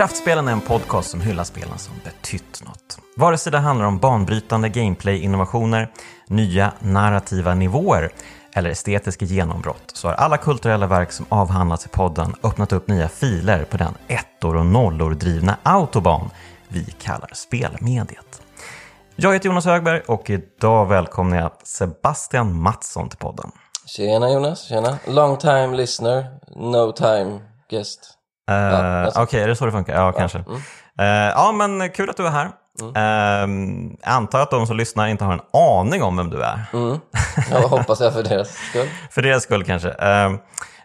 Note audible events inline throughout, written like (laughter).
Kraftspelen är en podcast som hyllar spelen som betytt något. Vare sig det handlar om banbrytande gameplay-innovationer, nya narrativa nivåer eller estetiska genombrott så har alla kulturella verk som avhandlats i podden öppnat upp nya filer på den ettor och nollor drivna autobahn vi kallar spelmediet. Jag heter Jonas Högberg och idag välkomnar jag Sebastian Mattsson till podden. Tjena Jonas, tjena. Long time listener, no time guest. Uh, Ja, alltså. Okej, är det så det funkar? Ja, kanske. mm. Eh, ja, men kul att du är här. Uh, jag antar att de som lyssnar inte har en aning om vem du är. Mm. (laughs) Jag hoppas jag för deras skull. För deras skull kanske. Eh,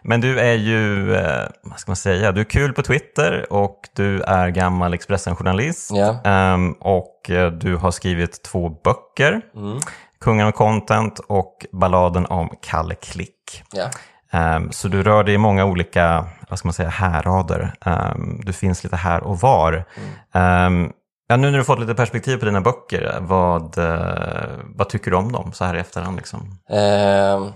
men du är ju, eh, vad ska man säga, du är kul på Twitter och du är gammal Expressen-journalist. Ja. Ehm, och du har skrivit två böcker. Mm. Kungen av content och Balladen om Kalle Klick. Ja. Ehm, så du rör dig i många olika, vad ska man säga, härrader. Ehm, du finns lite här och var. Ehm, ja, nu när du fått lite perspektiv på dina böcker, vad, eh, vad tycker du om dem så här i efterhand? Liksom? Ehm,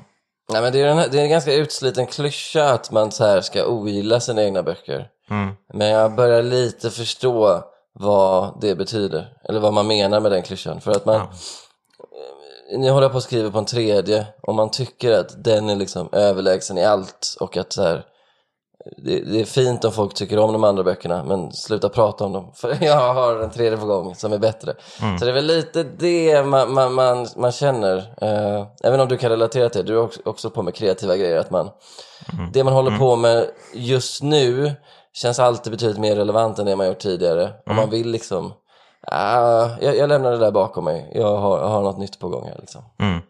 nej, men det, är här, det är en ganska utsliten klyscha att man så här ska ogilla sina egna böcker. Mm. Men jag börjar lite förstå vad det betyder. Eller vad man menar med den klyschan. För att man... Nu håller jag på att skriva på en tredje. Om man tycker att den är liksom överlägsen i allt och att så här, det, det är fint om folk tycker om de andra böckerna men sluta prata om dem. (laughs) För jag har en tredje på gång som är bättre. Så det är väl lite det man, man, man, man känner. Eh, även om du kan relatera till det. Du är också, på med kreativa grejer. Att man, Det man håller på med just nu känns alltid betydligt mer relevant än det man gjort tidigare. Om man vill liksom ah, jag, jag lämnar det där bakom mig. Jag har, jag har något nytt på gång här liksom. Mm.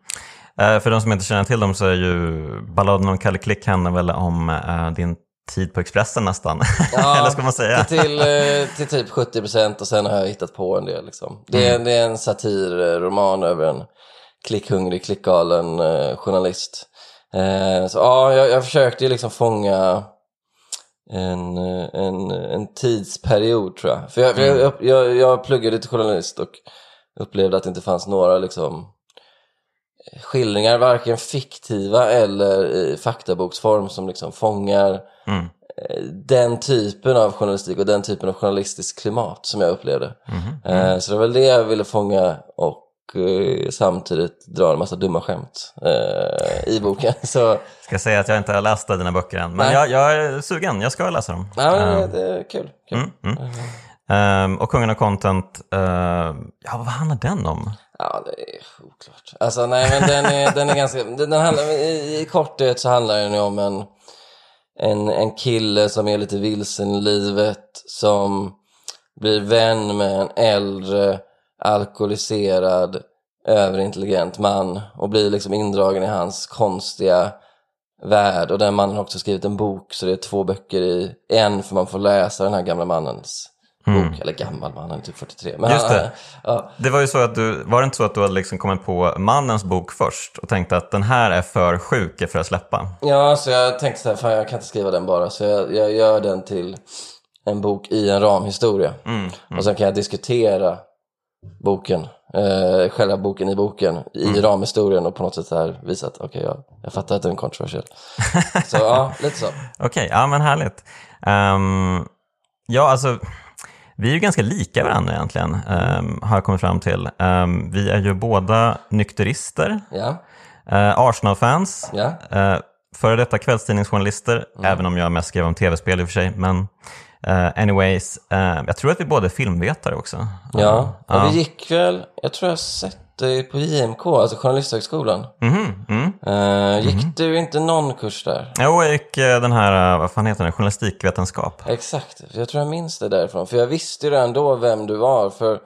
Eh, för de som inte känner till dem så är ju Balladen om Kalle Klick handlar väl om eh, din tid på Expressen nästan. (laughs) Eller ska man säga? Till, till, eh, till typ 70% och sen har jag hittat på en del. Liksom. Det, är, det är en satirroman över en klickhungrig, klickgalen eh, journalist. Eh, så ja, jag, jag försökte ju liksom fånga en, en, en tidsperiod tror jag. För jag, för jag, jag, jag pluggade till journalist och upplevde att det inte fanns några liksom skildringar, varken fiktiva eller i faktaboksform som liksom fångar Mm. eh, den typen av journalistik och den typen av journalistiskt klimat som jag upplevde. Eh, Så det var väl det jag ville fånga och samtidigt dra en massa dumma skämt eh, i boken. (laughs) Så Ska säga att jag inte har läst dina böcker än, men jag, jag är sugen. Jag ska läsa dem. ja, men Eh, det, är kul. kul. mm, mm. Ehm, och Kungen av content, eh, ja vad handlar den om? Ja, det är oklart. Alltså nej men den är, den är ganska, den den handlar, i, i korthet så handlar den ju om en, en, en kille som är lite vilsen i livet som blir vän med en äldre alkoholiserad överintelligent man och blir liksom indragen i hans konstiga värld och den mannen har också skrivit en bok så det är två böcker i en för man får läsa den här gamla mannens bok, eller gammal man, han är typ 43 men Just det. ja, Det var ju så att du, var det inte så att du hade liksom kommit på mannens bok först och tänkte att den här är för sjuk för att släppa? Ja, så jag tänkte så här, fan jag kan inte skriva den bara. Så jag, jag gör den till en bok i en ramhistoria. Mm, Och sen kan jag diskutera boken, eh, själva boken i boken, i ramhistorien och på något sätt här visa att okej, jag, jag fattar att den är kontroversiell. så ja, (laughs) lite så. Okej, ja men härligt. Ehm, ja, alltså, vi är ju ganska lika varandra egentligen, ehm, har jag kommit fram till. Ehm, vi är ju båda nykterister, Ja, uh, Arsenal-fans, ja. uh, före detta kvällstidningsjournalister, Mm. även om jag mest skrev om tv-spel i och för sig. Men eh, anyways, eh, jag tror att vi båda är filmvetare också. Ja, och vi gick väl, jag tror jag har sett dig på JMK, alltså Journalisthögskolan. Mhm, mm. Eh, gick du inte någon kurs där? Jo, jag gick den här, vad fan heter den, journalistikvetenskap. Exakt, jag tror jag minns det därifrån. För jag visste ju redan då vem du var. För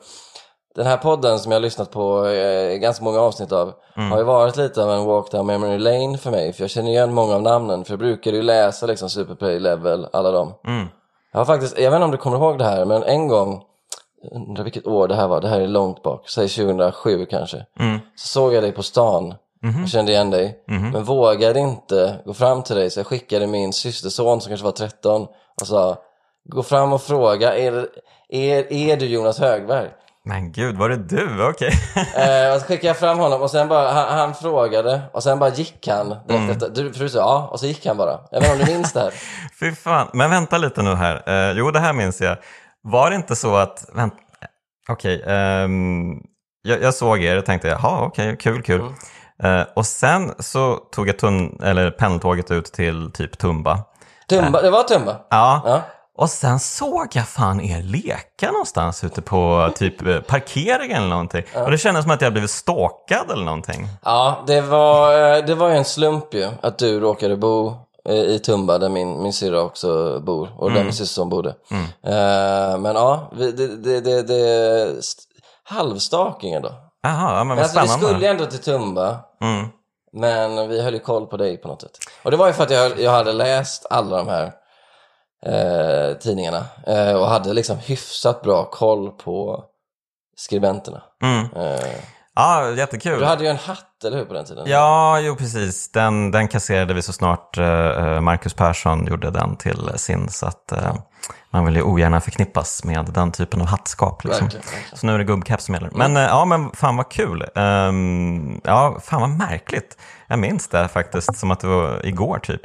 den här podden som jag har lyssnat på eh, ganska många avsnitt av har ju varit lite av en walk down memory lane för mig. För jag känner igen många av namnen. För jag brukade ju läsa liksom Superplay Level, alla dem. Mm. Jag har faktiskt, jag vet inte om du kommer ihåg det här, men en gång, undrar vilket år det här var, det här är långt bak, säg 2007 kanske. Mm. Så såg jag dig på stan och kände igen dig, men vågade inte gå fram till dig så jag skickade min systerson som kanske var 13 och sa Gå fram och fråga, är, är, är du Jonas Högberg? Men gud, var det du? Okej. (laughs) Eh, och så skickade jag fram honom och sen bara, han, han frågade och sen bara gick han direkt Mm. efter. Du, för du sa ja, och så gick han bara. Jag vet inte om du minns det här? (laughs) Fy fan. Men vänta lite nu här. Eh, jo, det här minns jag. Var det inte så att... Vänt... Okej. ehm, jag, jag såg er och tänkte, jaha, okej, kul, kul. Mm. Eh, och sen så tog jag tun- eller pendeltåget ut till typ Tumba. Tumba, det var Tumba? Ja. Ja. Och sen såg jag fan er leka någonstans ute på (laughs) typ eh, parkeringen eller någonting. Och det kändes som att jag blivit stalkad eller någonting. Ja, det var, eh, det var ju en slump ju att du råkade bo eh, i Tumba där min, min syrra också bor och där min systerson bodde. Eh, men ja, det, det, det, det st- halvstakingen då. Jaha, ja, men Men alltså, vi skulle ändå till Tumba, Mm. men vi höll ju koll på dig på något sätt. Och det var ju för att jag, jag hade läst alla de här eh, tidningarna eh, och hade liksom hyfsat bra koll på skribenterna. Mm. Eh, Ja, jättekul. du hade ju en hatt, eller hur, på den tiden? Ja, jo precis. Den, den kasserade vi så snart eh, Marcus Persson gjorde den till sin. Så att eh, man vill ju ogärna förknippas med den typen av hattskap. Liksom. Verkligen, verkligen. Så nu är det gubbcaps som gäller. Men eh, ja, men fan vad kul. Ehm, ja, fan vad märkligt. Jag minns det faktiskt som att det var igår typ.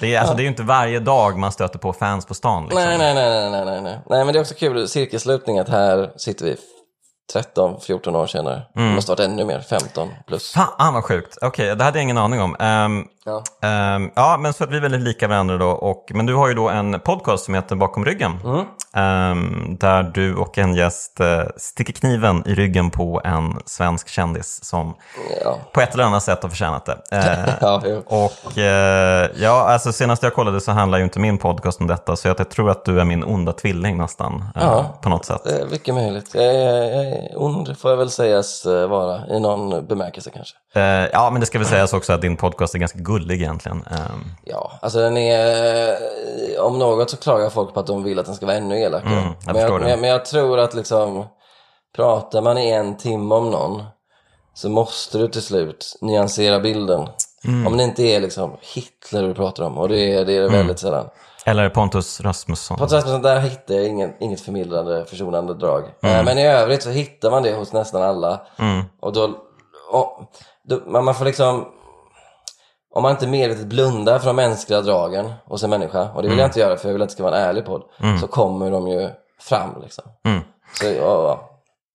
Det är, alltså, det är ju inte varje dag man stöter på fans på stan. Liksom. Nej, nej, nej, nej, nej, nej, nej. Men det är också kul, cirkelslutning, att här sitter vi 13-14 år senare. Det måste varit ännu mer, 15 plus. Fan vad sjukt. Okej, det hade jag ingen aning om. Ehm, Ja. ehm, ja, men så att vi är väldigt lika varandra då. Och, men du har ju då en podcast som heter Bakom ryggen. Mm. Ehm, där du och en gäst eh, sticker kniven i ryggen på en svensk kändis som Ja, på ett eller annat sätt har förtjänat det. (laughs) Eh, ja jo. och eh, ja, alltså senast jag kollade så handlar ju inte min podcast om detta. Så jag, tror att du är min onda tvilling nästan. Ja. På något sätt. Mycket möjligt. Jag är, jag är ond, får jag väl sägas vara, i någon bemärkelse kanske. Ja, men det ska väl sägas också att din podcast är ganska gullig egentligen. Ehm, Ja, alltså den är, om något så klagar folk på att de vill att den ska vara ännu elakare. Mm, jag men, jag, det. men, men jag tror att liksom, pratar man i en timme om någon så måste du till slut nyansera bilden. Mm. Om det inte är liksom Hitler du pratar om, och det är det är Mm. väldigt sällan. eller Pontus Rasmusson. Ett sätt, där hittar jag ingen, inget förmildrande, försonande drag. Mm. Eh, Men i övrigt så hittar man det hos nästan alla. Och då, och, då man får liksom, om man inte medvetet blundar för de mänskliga dragen hos en människa, och det vill jag inte göra för jag vill att det ska vara en ärlig podd, så kommer de ju fram liksom. Mm. Så, ja,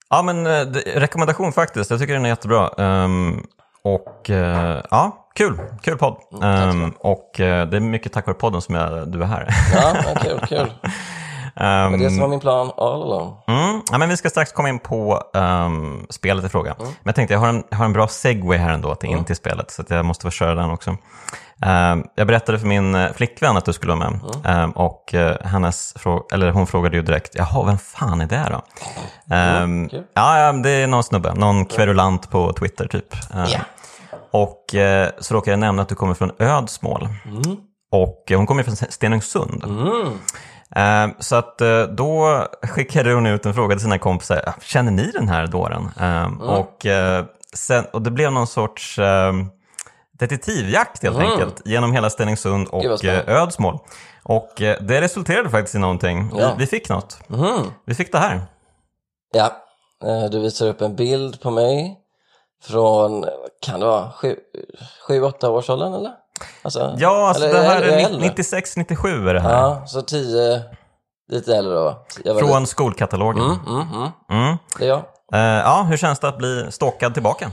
ja. Men eh, det, rekommendation faktiskt. Jag tycker den är jättebra. Ehm, och eh, ja, kul. Kul podd. Ehm, och eh, det är mycket tack vare podden som jag, du är här. ja men kul, kul. (laughs) Ehm, Men det som var min plan all along. mm, ja, men vi ska strax komma in på ehm, spelet i fråga. Men jag tänkte, jag har en, har en bra segway här ändå till, in till spelet, så att jag måste få köra den också. Ehm, jag berättade för min eh, flickvän att du skulle vara med. Ehm, och eh, hennes frå- eller hon frågade ju direkt, jaha, vem fan är det då? Ehm, kul. ja, ja, det är någon snubbe, någon kverulant på Twitter typ. Ehm, Ja. Och eh, så råkar jag nämna att du kommer från Ödsmål. Och eh, hon kommer från Stenungsund. Mm. Eh, så att eh, då skickade hon ut en fråga till sina kompisar. "Ah, Känner ni den här dåren? Eh, och, eh, sen, och det blev någon sorts eh, detektivjakt helt enkelt. Genom hela Stenungsund och eh. Ödsmål. Och det resulterade faktiskt i någonting. Ja. Vi, fick något. Mhm. Vi fick det här. Ja, du visar upp en bild på mig från, kan det vara, sju, sju åtta års åldern eller? Alltså, Ja, alltså eller det här är är äldre? 96-97 är det här. Ja, så tio, lite äldre då Från skolkatalogen. lite- Mm, mm, mm. Mm. Det är jag. Eh, ja, hur känns det att bli stalkad tillbaka?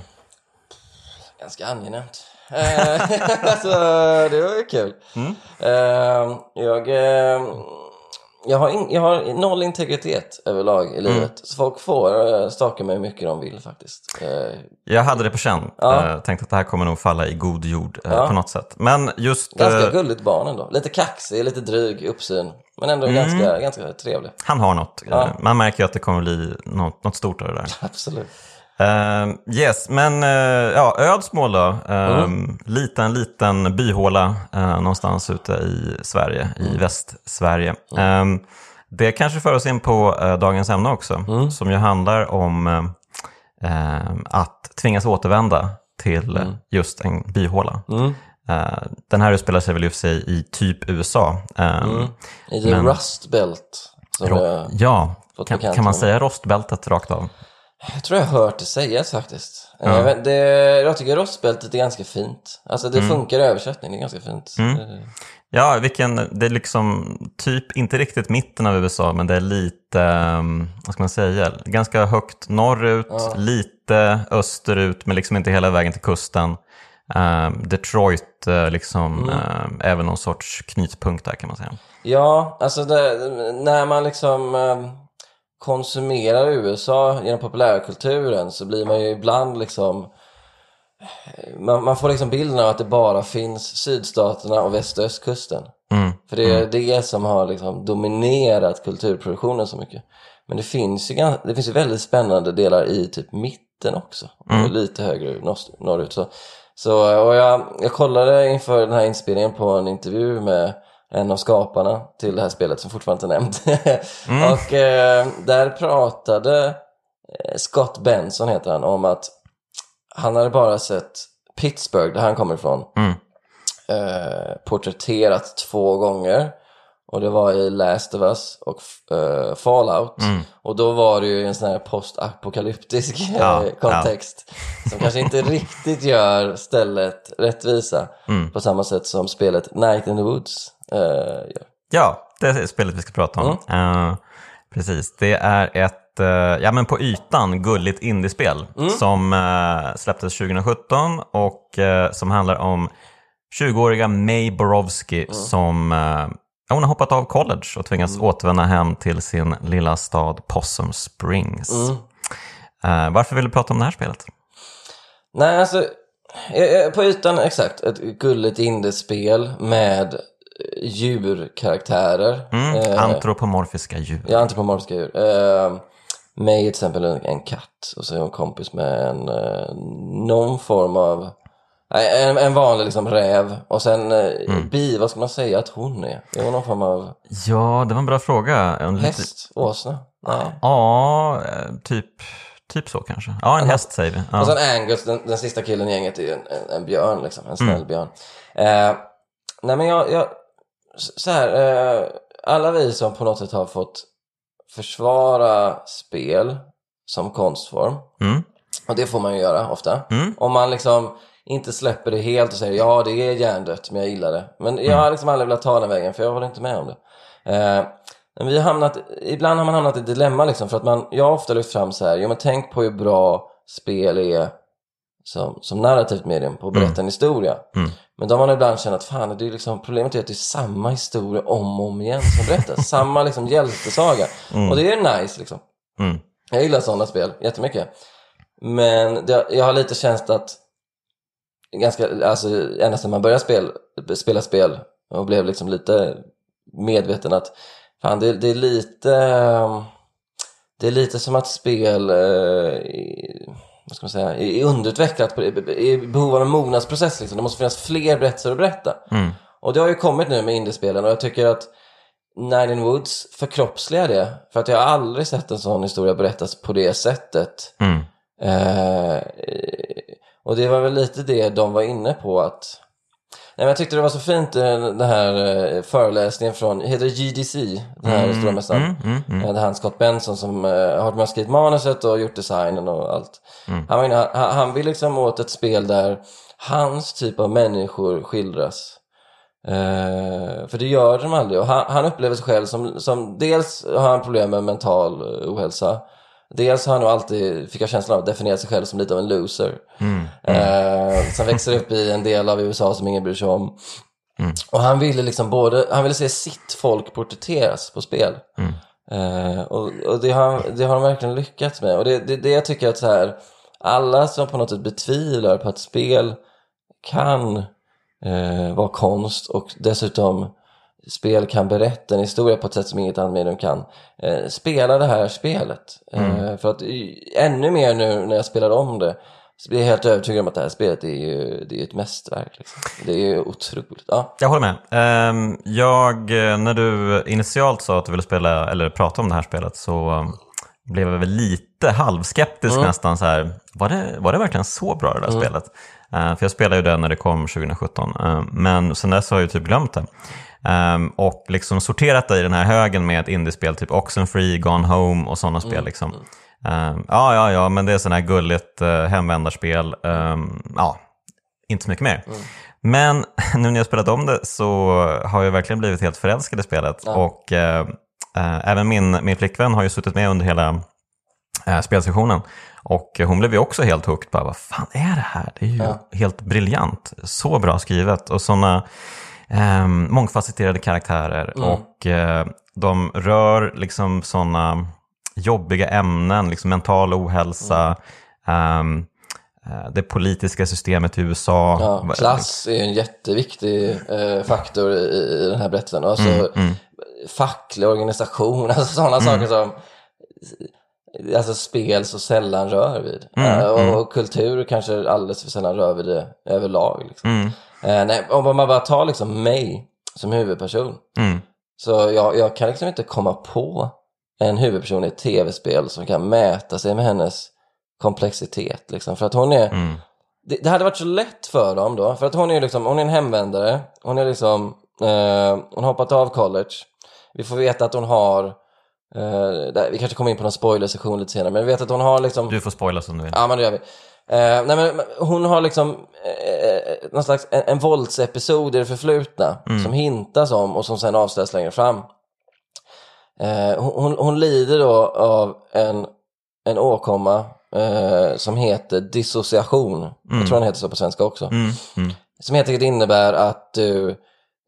Ganska angenämt. Eh, (laughs) alltså, det var ju kul. Mm. Eh, jag, eh, jag, har in, jag har noll integritet överlag i Mm. livet. Så folk får uh, staka mig hur mycket de vill faktiskt. Eh, Jag hade det på känn. Ja. Eh, tänkte att det här kommer nog falla i god jord eh, Ja. på något sätt. Men just, ganska eh, gulligt barn ändå. Lite kaxig, lite dryg uppsyn. Men ändå Mm. ganska, ganska trevlig. han har något. Ja. Eh, Man märker ju att det kommer bli något, något stort av det där. (laughs) Absolut. Eh, yes, men uh, ja, Ödsmål då. Uh, Mm. Liten, liten byhåla eh, någonstans ute i Sverige, Mm. i Västsverige. Eh, det kanske för oss in på eh, dagens ämne också, Mm. som ju handlar om att tvingas återvända till eh, just en byhåla. Mm. Den här utspelar sig väl i sig i typ USA. I the Men- Rust Belt. Ro- Ja, Kan, kan man säga rostbältet rakt av? Jag tror jag har hört det sägas faktiskt. Ja. Jag, det, jag tycker rostbältet är ganska fint. Alltså det funkar i översättning, det är ganska fint. Mm. Eh, Ja, vilken, det är liksom typ, inte riktigt mitten av USA, men det är lite, um, vad ska man säga, ganska högt norrut, Ja. lite österut, men liksom inte hela vägen till kusten. Um, Detroit, eh, liksom, Mm. um, även någon sorts knytpunkt där kan man säga. Ja, alltså det, när man liksom eh, konsumerar USA genom populärkulturen så blir man ju ibland liksom man, man får liksom bilden av att det bara finns sydstaterna och väst och östkusten. Mm. För det är det som har liksom dominerat kulturproduktionen så mycket. Men det finns ju, det finns ju väldigt spännande delar i typ mitten också. Mm. Och lite högre norr- norrut. Så, så, och jag, jag kollade inför den här inspelningen på en intervju med en av skaparna till det här spelet som fortfarande inte är nämnt. Mm. (laughs) och eh, där pratade eh, Scott Benson heter han om att han hade bara sett Pittsburgh, där han kommer ifrån, Mm. eh, porträtterat två gånger. Och det var i Last of Us och eh, Fallout. Mm. Och då var det ju en sån här postapokalyptisk eh, Ja, kontext. Som kanske inte (laughs) riktigt gör stället rättvisa. Mm. På samma sätt som spelet Night in the Woods eh, gör. Ja, det är spelet vi ska prata om. Eh, precis, det är ett, eh, ja men på ytan, gulligt indiespel som uh, släpptes 2017 och eh, som handlar om 20-åriga May Borowski som eh, ja, hon har hoppat av college och tvingas återvända hem till sin lilla stad Possum Springs. Eh, varför vill du prata om det här spelet? Nej, alltså eh, eh, på ytan exakt ett gulligt indiespel med eh, djurkaraktärer. Mm, Eh, antropomorfiska djur. Ja, antropomorfiska djur. Uh, May är till exempel en, en katt och så är hon kompis med en, eh, någon form av, nej, en, en vanlig liksom räv och sen uh, bi, vad ska man säga att hon är? Är hon någon form av Ja, det var en bra fråga. En lite- häst? Åsna? Nej. Ja, eh, typ, typ så kanske. Ja, en häst säger vi. Ja. Och sen Angus, den, den sista killen i gänget är en, en, en björn liksom, en Mm. snäll björn. Eh, nej men jag, jag så här, eh, alla vi som på något sätt har fått försvara spel som konstform, Mm. och det får man ju göra ofta. Mm. Om man liksom inte släpper det helt och säger ja det är hjärndött men jag gillar det. Men jag Mm. har liksom aldrig velat ta den vägen för jag håller inte med om det. Eh, men vi har hamnat, ibland har man hamnat i dilemma liksom för att man, jag har ofta lyft fram så här, jo men tänk på hur bra spel är som, som narrativt medium på att berätta en historia. Mm. Men då har man ibland känt att fan, det är liksom, problemet är att det är samma historia om och om igen som berättas. (laughs) samma liksom hjältesaga. Och det är nice liksom. Mm. Jag gillar sådana spel jättemycket. Men det, jag har lite känt att ganska, alltså ända sedan man började spel, spela spel och blev liksom lite medveten att fan det, det är lite det är lite som att spel eh, vad ska man säga, är underutvecklat, i behov av en mognadsprocess liksom. Det måste finnas fler berättelser att berätta. Mm. Och det har ju kommit nu med indiespelen och jag tycker att Nine in Woods förkroppsligar det. För att jag har aldrig sett en sån historia berättas på det sättet. Mm. Eh, och det var väl lite det de var inne på att Nej, men jag tyckte det var så fint eh, den här eh, föreläsningen från, heter det GDC? Den här stora mässan. Mm. Mm. Mm. Eh, Det är han Scott Benson som har varit med och skrivit manuset och gjort designen och allt. Mm. Han, var inne, han, han vill liksom åt ett spel där hans typ av människor skildras. Eh, för det gör de aldrig. Och han, han upplever sig själv som, som, dels har han problem med mental ohälsa. Dels har han nog alltid, fick jag känslan av, definierat sig själv som lite av en loser. Mm. Eh, som växer upp i en del av USA som ingen bryr sig om. Och han ville liksom både, han ville se sitt folk porträtteras på spel. Eh, och och det, har, det har de verkligen lyckats med. Och det, det, det jag tycker att så här, alla som på något sätt betvivlar på att spel kan eh, vara konst och dessutom spel kan berätta en historia på ett sätt som inget annat medium kan. Eh, spela det här spelet. Eh, för att i, ännu mer nu när jag spelar om det så blir jag helt övertygad om att det här spelet är ju det är ett mästerverk. Liksom. Det är ju otroligt. Ja. Jag håller med. Ehm, Jag, eh, när du initialt sa att du ville spela, eller prata om det här spelet så blev jag väl lite halvskeptisk nästan. Så här, var, det, var det verkligen så bra det där spelet? Eh, för jag spelade ju det när det kom 2017, eh, men sen dess har jag typ glömt det. Ehm, och liksom sorterat det i den här högen med indiespel, typ Oxenfree, Gone Home och sådana spel. Liksom. Ehm, ja, ja, ja, men det är sådana här gulligt uh, hemvändarspel. Ehm, ja, inte så mycket mer. Men (laughs) nu när jag spelat om det så har jag verkligen blivit helt förälskad i spelet. Och eh, eh, även min, min flickvän har ju suttit med under hela eh, spelsessionen. Och hon blev ju också helt hooked. Bara, vad fan är det här? Det är ju helt briljant. Så bra skrivet. Och sådana eh, mångfacetterade karaktärer. Och eh, de rör liksom sådana jobbiga ämnen, liksom mental ohälsa. ehm, eh, det politiska systemet i USA. Ja, klass är en jätteviktig eh, faktor i, i den här berättelsen. Alltså, Facklig organisation, (laughs) alltså sådana saker som alltså, spel så sällan rör vid. Eh, och, och kultur kanske alldeles för sällan rör vid det överlag. Liksom. Eh, nej, om man bara tar liksom mig som huvudperson. Så jag, jag kan liksom inte komma på en huvudperson i ett tv-spel som kan mäta sig med hennes komplexitet. Liksom. För att hon är... Det, det hade varit så lätt för dem då, för att hon är liksom, hon är en hemvändare, hon är liksom, eh, hon har hoppat av college. Vi får veta att hon har, eh, där, vi kanske kommer in på någon spoiler-session lite senare, men vi vet att hon har liksom Du får spoila som du vill. Ja, men det gör vi. Eh, nej, men hon har liksom eh, någon slags en, en våldsepisod i det förflutna som hintas om och som sen avslöjas längre fram. Eh, hon, hon- lider då av en, en åkomma som heter dissociation. Jag tror den heter så på svenska också. Som helt enkelt innebär att du,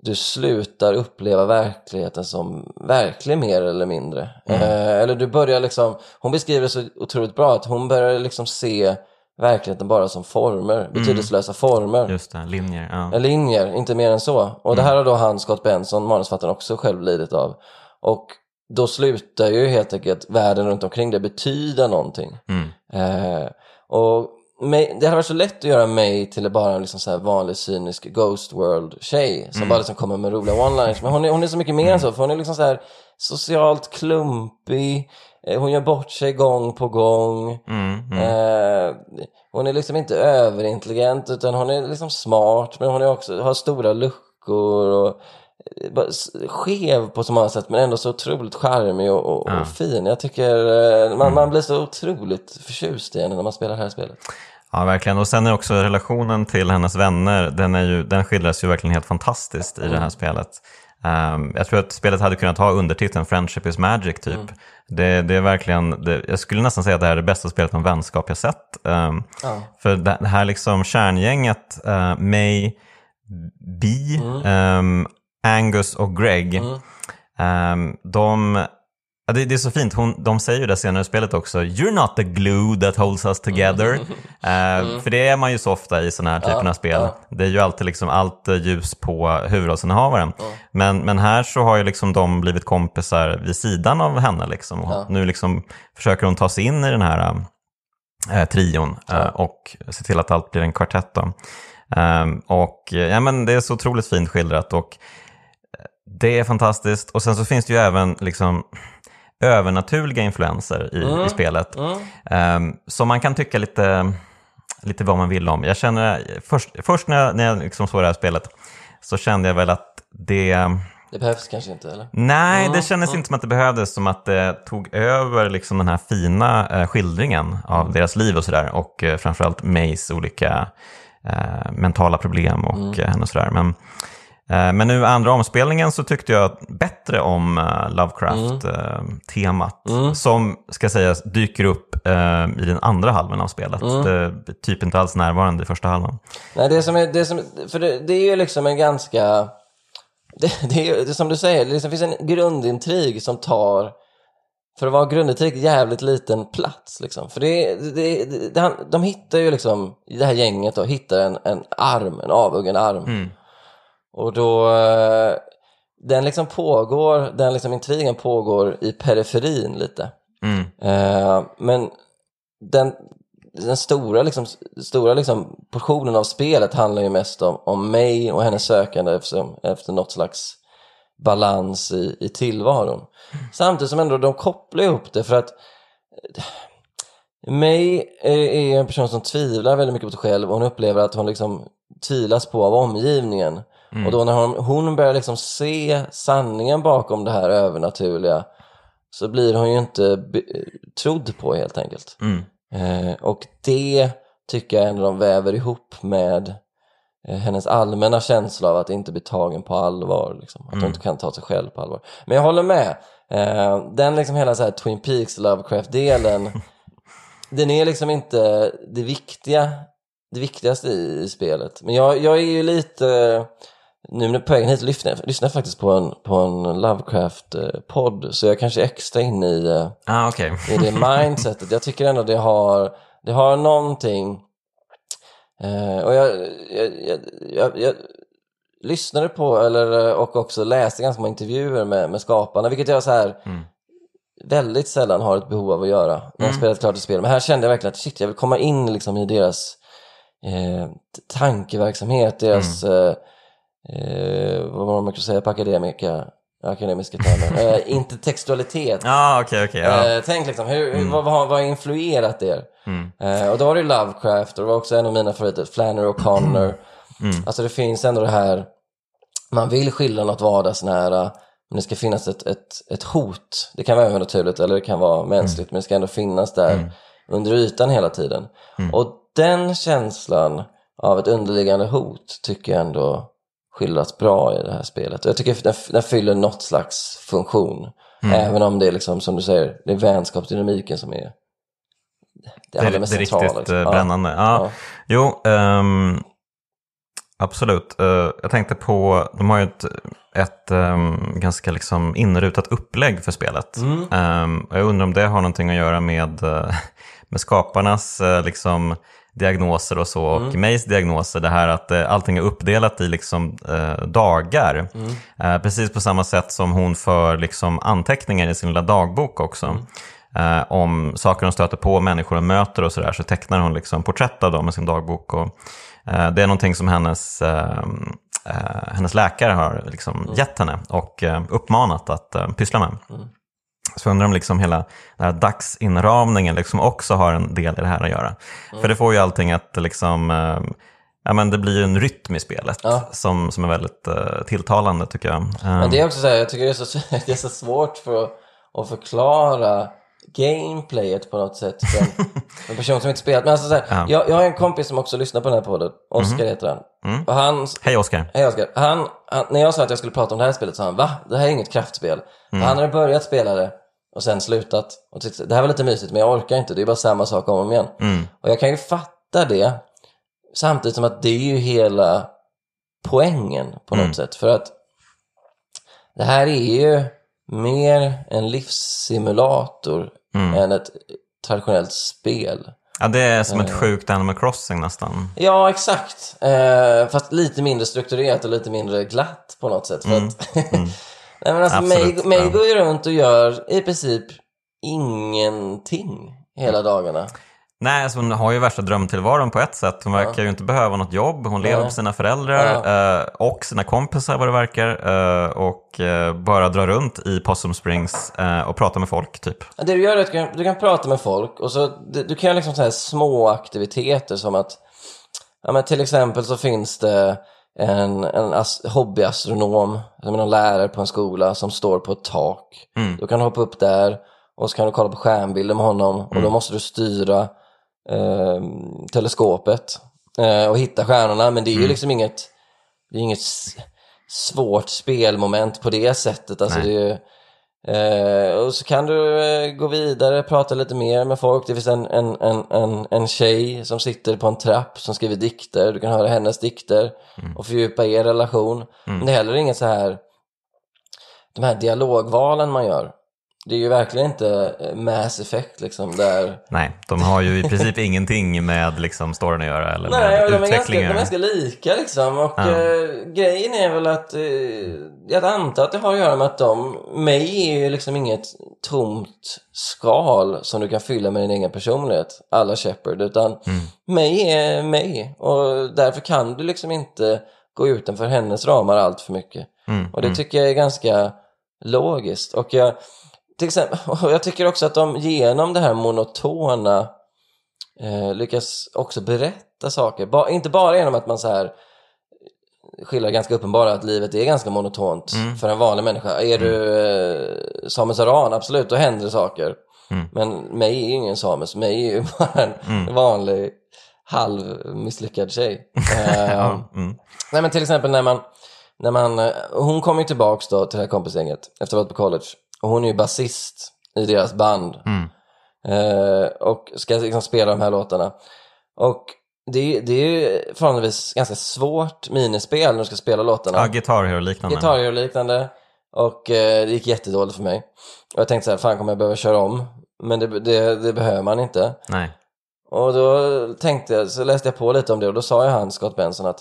du slutar uppleva verkligheten som verklig mer eller mindre. Eh, eller du börjar liksom, hon beskriver det så otroligt bra att hon börjar liksom se verkligheten bara som former, betydelselösa former. Just det, linjer. Ja. Eh, Linjer, inte mer än så. Och det här har då han, Scott Benson, manusfattaren, också själv lidit av. Och då slutar ju helt enkelt världen runt omkring det betyda någonting. Eh, och mig, det hade varit så lätt att göra mig till bara en liksom så här vanlig cynisk Ghost World-tjej som bara liksom kommer med roliga one-liners. Men hon är, hon är så mycket mer än så, för hon är liksom så här socialt klumpig, eh, hon gör bort sig gång på gång. Eh, hon är liksom inte överintelligent utan hon är liksom smart men hon är också, har stora luckor och skev på så många sätt men ändå så otroligt charmig och, och, och fin. Jag tycker eh, man, man blir så otroligt förtjust i henne när man spelar det här spelet. Ja, verkligen. Och sen är också relationen till hennes vänner, den, är ju, den skildras ju verkligen helt fantastiskt i det här spelet. Ehm, jag tror att spelet hade kunnat ha undertiteln Friendship is magic typ. Det, det är verkligen, det, jag skulle nästan säga att det här är det bästa spelet om vänskap jag sett. Ehm, För det här liksom kärngänget, uh, May, Bee, ehm, Angus och Greg, ehm, de Ja, det, det är så fint, Hon, de säger ju det senare i spelet också, “You're not the glue that holds us together”. (laughs) Eh, För det är man ju så ofta i sådana här typen av spel. Det är ju alltid liksom allt eh, ljus på huvudrollsinnehavaren. Men, men här så har ju liksom de blivit kompisar vid sidan av henne. Liksom. Och Nu liksom försöker hon ta sig in i den här eh, trion eh, och se till att allt blir en kvartett. Då. Ehm, och ja, men det är så otroligt fint skildrat och det är fantastiskt. Och sen så finns det ju även liksom övernaturliga influenser i, i spelet. Ehm, som man kan tycka lite, lite vad man vill om. Jag känner, först, först när jag, när jag liksom såg det här spelet så kände jag väl att det... Det behövs kanske inte eller? Nej, det kändes inte som att det behövdes, som att det tog över liksom den här fina eh, skildringen av deras liv och sådär. Och eh, framförallt Mays olika eh, mentala problem och eh, henne och sådär. Men, men nu andra omspelningen så tyckte jag bättre om eh, Lovecraft-temat. Som, ska sägas, dyker upp eh, i den andra halvan av spelet. Det är typ inte alls närvarande i första halvan. Nej, det som är, det som, för det, det är ju liksom en ganska, det, det är det som du säger, det liksom finns en grundintrig som tar, för att vara grundintrig, jävligt liten plats liksom. För det, det, det, de hittar ju liksom, i det här gänget då, hittar en, en arm, en avhuggen arm. Och då, eh, den liksom pågår, den liksom intrigen pågår i periferin lite. Eh, men den, den stora, liksom, stora liksom, portionen av spelet handlar ju mest om, om mig och hennes sökande efter, efter något slags balans i, i tillvaron. Samtidigt som ändå de kopplar ihop det för att May är en person som tvivlar väldigt mycket på sig själv och hon upplever att hon liksom tvivlas på av omgivningen. Och då när hon, hon börjar liksom se sanningen bakom det här övernaturliga så blir hon ju inte trodd på helt enkelt. Mm. Eh, och det tycker jag ändå de väver ihop med eh, hennes allmänna känsla av att inte bli tagen på allvar. Liksom. Att hon inte kan ta sig själv på allvar. Men jag håller med. Eh, den liksom hela så här Twin Peaks Lovecraft-delen (laughs) den är liksom inte det viktiga det viktigaste i, i spelet. Men jag, jag är ju lite nu på vägen hit lyssnar, lyssnar jag faktiskt på en, på en Lovecraft-podd så jag kanske är extra inne i, eh, Ah, okej. i det (laughs) mindsetet. Jag tycker ändå det har, det har någonting eh, och jag, jag, jag, jag, lyssnade på eller, och också läste ganska många intervjuer med, med skaparna vilket jag så här Mm. väldigt sällan har ett behov av att göra när jag spelat klart ett spel. Men här kände jag verkligen att shit, jag vill komma in liksom i deras eh, tankeverksamhet, deras, eh, eh, vad var man kan säga på akademika, akademiska termer, (laughs) eh, intertextualitet. Ja, okej, okej. ja. Eh, tänk liksom, hur, hur, vad, vad, har- vad har influerat er? Eh, och då var det Lovecraft och det var också en av mina favoriter, Flannery O'Connor. (clears throat) Alltså det finns ändå det här, man vill skildra något vardagsnära, men det ska finnas ett, ett, ett hot. Det kan vara övernaturligt eller det kan vara mänskligt, men det ska ändå finnas där under ytan hela tiden. Och den känslan av ett underliggande hot tycker jag ändå skildras bra i det här spelet. Och jag tycker den, den fyller något slags funktion. Även om det är liksom, som du säger, det är vänskapsdynamiken som är det, Det är, det är mest riktigt liksom. eh, brännande. Ja. Ja. Jo, ehm, absolut. Eh, jag tänkte på, de har ju ett, ett ehm, ganska liksom inrutat upplägg för spelet. Mm. Och jag undrar om det har någonting att göra med, eh, med skaparnas eh, liksom, diagnoser och så, och Mm. Mays diagnoser, det här att eh, allting är uppdelat i liksom, eh, dagar. Mm. Eh, precis på samma sätt som hon för liksom, anteckningar i sin lilla dagbok också. Mm. Eh, om saker hon stöter på, människor hon möter och sådär, så tecknar hon liksom porträtt av dem i sin dagbok. Och, eh, det är någonting som hennes, eh, eh, hennes läkare har liksom gett henne och eh, uppmanat att pyssla med. Så undrar om liksom hela den här dagsinramningen liksom också har en del i det här att göra. För det får ju allting att liksom, eh, ja, men det blir ju en rytm i spelet Ja. som, som är väldigt eh, tilltalande tycker jag. Men det är också så här, jag tycker det är så, (laughs) det är så svårt för att, att förklara gameplayet på något sätt för en, (laughs) en person som inte spelat. Men alltså så här, Ja. jag, jag har en kompis som också lyssnar på den här podden, Oskar heter han. Och han, Hej Oskar! hej Oskar, han, han, när jag sa att jag skulle prata om det här spelet sa han va? Det här är inget kraftspel. För Han hade börjat spela det och sen slutat och tyckte det här var lite mysigt men jag orkar inte, det är bara samma sak om och om igen. Mm. Och jag kan ju fatta det samtidigt som att det är ju hela poängen på något sätt. För att det här är ju mer en livssimulator än ett traditionellt spel. Ja, det är som ett Eh. sjukt Animal Crossing nästan. Ja, exakt. Eh, fast lite mindre strukturerat och lite mindre glatt på något sätt. För att, (laughs) Nej, men alltså, Absolut, ja. går ju runt och gör i princip ingenting hela dagarna. Nej, alltså hon har ju värsta drömtillvaron på ett sätt. Hon verkar ju inte behöva något jobb. Hon lever på sina föräldrar eh, och sina kompisar vad det verkar. Eh, och eh, bara drar runt i Possum Springs eh, och pratar med folk typ. Ja, Det du gör är att du kan, du kan prata med folk och så, du, du kan göra liksom så här små aktiviteter som att ja, men till exempel så finns det en, en as, hobbyastronom, som är någon lärare på en skola som står på ett tak. Kan du hoppa upp där och så kan du kolla på skärmbilder med honom och då måste du styra eh, teleskopet eh, och hitta stjärnorna men det är ju liksom inget det är inget svårt spelmoment på det sättet. Alltså Nej. det är ju, Eh, och så kan du eh, gå vidare, prata lite mer med folk. Det finns en, en, en, en, en tjej som sitter på en trapp som skriver dikter. Du kan höra hennes dikter och fördjupa er relation. Men det är heller inget så här, de här dialogvalen man gör. Det är ju verkligen inte eh, Mass Effect liksom där Nej, de har ju i princip (laughs) ingenting med liksom storyn att göra eller Nej, med de är, ganska, de är ganska lika liksom. Och Ja. eh, grejen är väl att, eh, jag antar att det har att göra med att de, mig är ju liksom inget tomt skal som du kan fylla med din egen personlighet, alla Shepard, utan mig är mig. Och därför kan du liksom inte gå utanför hennes ramar allt för mycket. Mm, Och det tycker jag är ganska logiskt. Och jag, till exempel, (laughs) och jag tycker också att de genom det här monotona eh, lyckas också berätta saker. Ba, inte bara genom att man så här skildrar ganska uppenbara att livet är ganska monotont Mm. för en vanlig människa. Är du eh, Samus Aran, absolut, då händer det saker. Mm. Men mig är ju ingen Samus, mig är ju (laughs) bara en Mm. vanlig halv misslyckad tjej. (laughs) Eh, mm. Nej men till exempel när man, när man eh, hon kommer ju tillbaks då till det här kompisgänget efter att ha varit på college. Och hon är ju basist i deras band. Mm. Eh, och ska liksom spela de här låtarna. Och det, är- det är ju förhållandevis ganska svårt minispel när du ska spela låtarna. Ja, Guitar Hero-liknande. Gitarr och liknande. Och eh, det gick jättedåligt för mig. Och jag tänkte så här, fan kommer jag behöva köra om? Men det, det, det behöver man inte. Nej. Och då tänkte jag, så läste jag på lite om det och då sa ju han, Scott Benson, att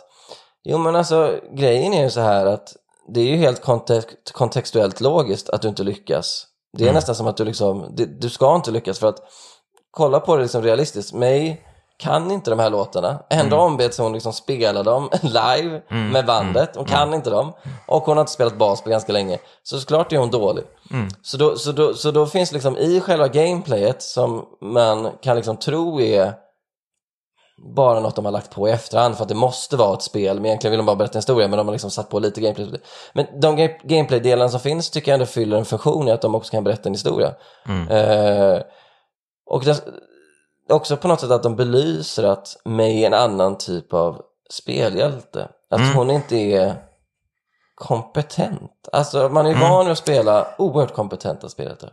jo men alltså grejen är ju så här att det är ju helt kontext, kontextuellt logiskt att du inte lyckas. Det är Mm. nästan som att du liksom, det, du ska inte lyckas för att kolla på det liksom realistiskt. Mig kan inte de här låtarna. Ändå Mm. ombeds hon liksom spela dem (laughs) live med bandet. Hon kan inte dem. Och hon har inte spelat bas på ganska länge. Så såklart är hon dålig. Mm. Så, då, så, då, så då finns liksom i själva gameplayet som man kan liksom tro är bara något de har lagt på i efterhand för att det måste vara ett spel. Men egentligen vill de bara berätta en historia men de har liksom satt på lite gameplay. Men de ga- gameplay-delarna som finns tycker jag ändå fyller en funktion i att de också kan berätta en historia. Mm. Eh, och det, också på något sätt att de belyser att May är en annan typ av spelhjälte. Att Mm. hon inte är kompetent. Alltså man är Mm. van vid att spela oerhört kompetenta spelhjältar.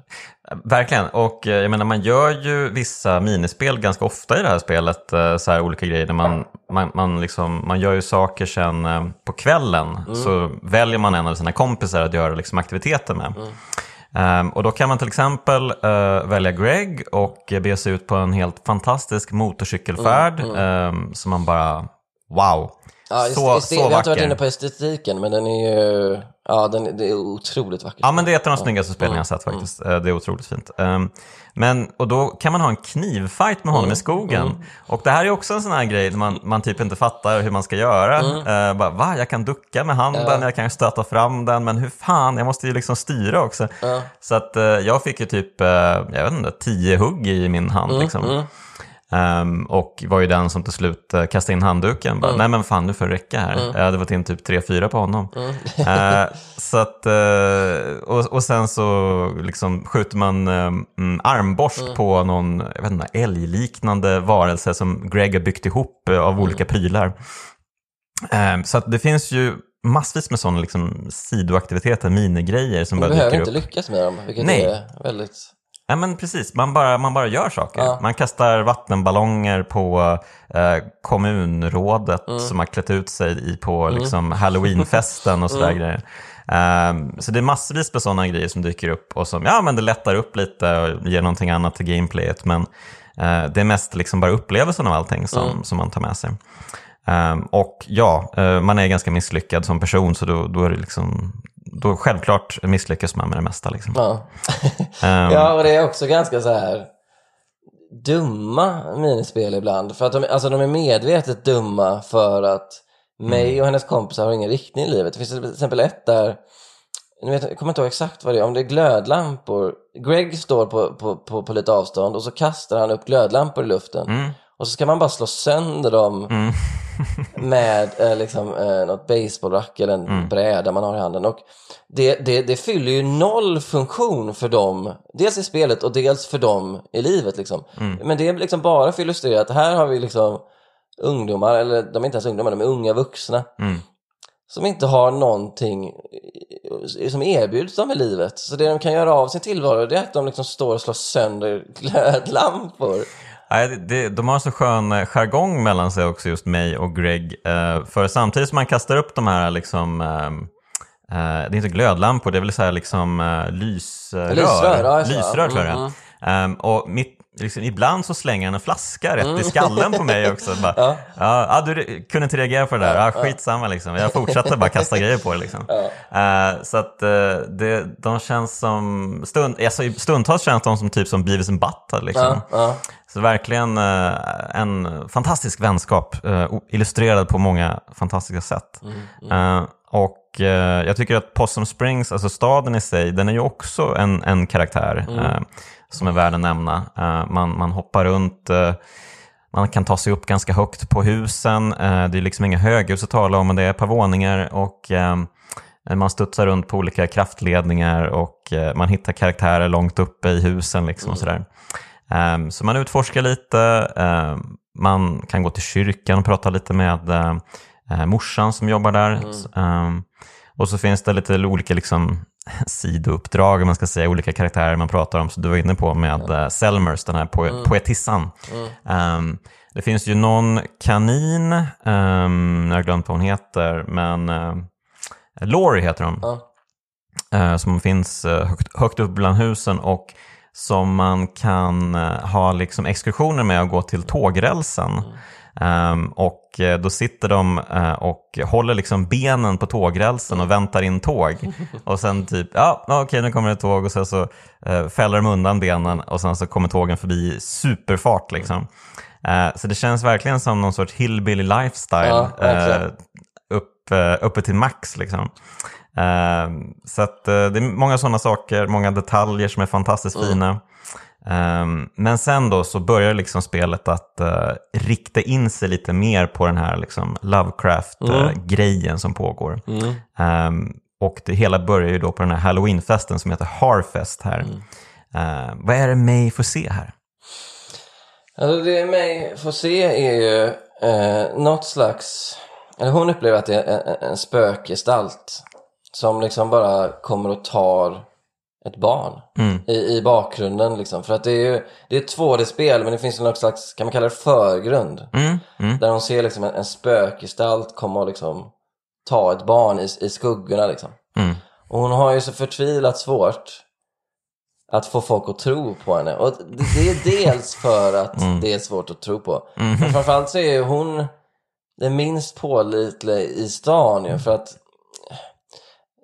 Verkligen, och eh, jag menar man gör ju vissa minispel ganska ofta i det här spelet, eh, så här olika grejer. Man, man, man, liksom, man gör ju saker sen eh, på kvällen, så väljer man en av sina kompisar att göra liksom aktiviteter med. Ehm, och då kan man till exempel eh, välja Greg och be sig ut på en helt fantastisk motorcykelfärd ehm, som man bara, wow. Ja, så, så, så vi har inte varit inne på estetiken men den är ju, ja den, det är otroligt vackert. Ja, men det är ett av de snyggaste spelen jag har sett faktiskt. Eh, Det är otroligt fint. Ehm, Men, och då kan man ha en knivfight med honom i skogen. Och det här är också en sån här grej där man, man typ inte fattar hur man ska göra. Eh, bara, va? Jag kan ducka med handen, jag kan stöta fram den, men hur fan, jag måste ju liksom styra också. Så att eh, jag fick ju typ, jag vet inte, tio hugg i min hand liksom. Ehm, och var ju den som till slut uh, kastade in handduken. Bara, Nej men fan, nu får det räcka här. Jag hade fått in typ tre fyra på honom. Eh, så att, eh, och, och sen så liksom skjuter man mm, armborst på någon jag vet inte, älgliknande varelse som Greg har byggt ihop av olika prylar. Ehm, så att det finns ju massvis med sådana liksom, sidoaktiviteter, minigrejer som Du bara behöver dyker inte upp. lyckas med dem, vilket Nej. är väldigt... Ja, men precis, man bara, man bara gör saker. Ja. Man kastar vattenballonger på eh, kommunrådet Mm. som har klätt ut sig i på liksom, halloweenfesten och sådär (laughs) Mm. grejer. Ehm, så det är massvis med sådana grejer som dyker upp och som ja, men det lättar upp lite och ger någonting annat till gameplayet. Men eh, det är mest liksom bara upplevelsen av allting som, Mm. som man tar med sig. Ehm, och ja, eh, man är ganska misslyckad som person så då, då är det liksom då självklart misslyckas man med det mesta. Liksom. Ja. Ehm, (laughs) ja, och det är också ganska så här dumma minispel ibland. För att de, alltså de är medvetet dumma för att mig och hennes kompisar har ingen riktning i livet. Det finns till exempel ett där, nu vet, jag kommer inte ihåg exakt vad det är, om det är glödlampor. Greg står på, på, på, på lite avstånd och så kastar han upp glödlampor i luften. Mm. Och så ska man bara slå sönder dem Mm. (laughs) med eh, liksom, eh, något baseballrack eller en Mm. bräda man har i handen. Och det, det, det fyller ju noll funktion för dem, dels i spelet och dels för dem i livet. Liksom. Mm. Men det är liksom bara för att illustrera att här har vi liksom ungdomar, eller de är inte ens ungdomar, de är unga vuxna Mm. som inte har någonting eh, som erbjuds dem i livet. Så det de kan göra av sin tillvaro det är att de liksom står och slår sönder (laughs) glödlampor. Nej, det, de har så skön eh, jargong mellan sig också, just mig och Greg. Eh, för samtidigt som man kastar upp de här, liksom, ehm, eh, det är inte glödlampor, det är väl så här liksom lysrör. Lysrör, ja. Lysrör tror jag Mm, Ehm, Och mitt, liksom, ibland så slänger han en flaska rätt i skallen på mig också. Bara, Ja. ja. Ja, du kunde inte reagera på det där, ja, skitsamma liksom. Jag fortsatte bara kasta grejer på det liksom. Eh, så att eh, det, de känns som, stund, alltså, stundtals känns de som typ som Beavis and Butthead liksom. Ja, ja. Så verkligen eh, en fantastisk vänskap, illustrerad på många fantastiska sätt. Mm, Eh, och jag tycker att Possum Springs, alltså staden i sig, den är ju också en, en karaktär eh, som är värd att nämna. Eh, man, man hoppar runt, eh, man kan ta sig upp ganska högt på husen. Eh, det är liksom inga höghus att tala om, men det är ett par våningar och man studsar runt på olika kraftledningar och man hittar karaktärer långt uppe i husen. Liksom och sådär. Um, så man utforskar lite, um, man kan gå till kyrkan och prata lite med morsan som jobbar där. Um, och så finns det lite olika liksom, (laughs) sidouppdrag, om man ska säga, olika karaktärer man pratar om, som du var inne på med uh, Selmers, den här po Mm. poetissan. Um, det finns ju någon kanin, um, jag har glömt vad hon heter, men uh, Laurie heter hon, uh, som finns uh, högt, högt upp bland husen och som man kan uh, ha liksom exkursioner med och gå till tågrälsen. Um, och eh, då sitter de eh, och håller liksom benen på tågrälsen och väntar in tåg. (laughs) Och sen typ, ja okej nu kommer det tåg och sen så eh, fäller de undan benen och sen så kommer tågen förbi i superfart liksom. Eh, så det känns verkligen som någon sorts hillbilly lifestyle. Ja, eh, upp, eh, uppe till max liksom. Eh, så att eh, det är många sådana saker, många detaljer som är fantastiskt Mm. fina. Um, men sen då så börjar liksom spelet att uh, rikta in sig lite mer på den här liksom Lovecraft-grejen som pågår. Um, och det hela börjar ju då på den här Halloween-festen som heter Harfest här. Uh, vad är det May får se här? Alltså det mig får se är ju eh, något slags, eller hon upplever att det är en, en spökgestalt som liksom bara kommer och tar ett barn i, i bakgrunden liksom. För att det är ju, det är ett 2D-spel men det finns ju något slags, kan man kalla det förgrund? Där hon ser liksom en, en spökgestalt komma och liksom ta ett barn i, i skuggorna liksom. Och hon har ju så förtvivlat svårt att få folk att tro på henne. Och det, det är dels för att det är svårt att tro på. Men framförallt så är ju hon den minst pålitliga i stan ju. För att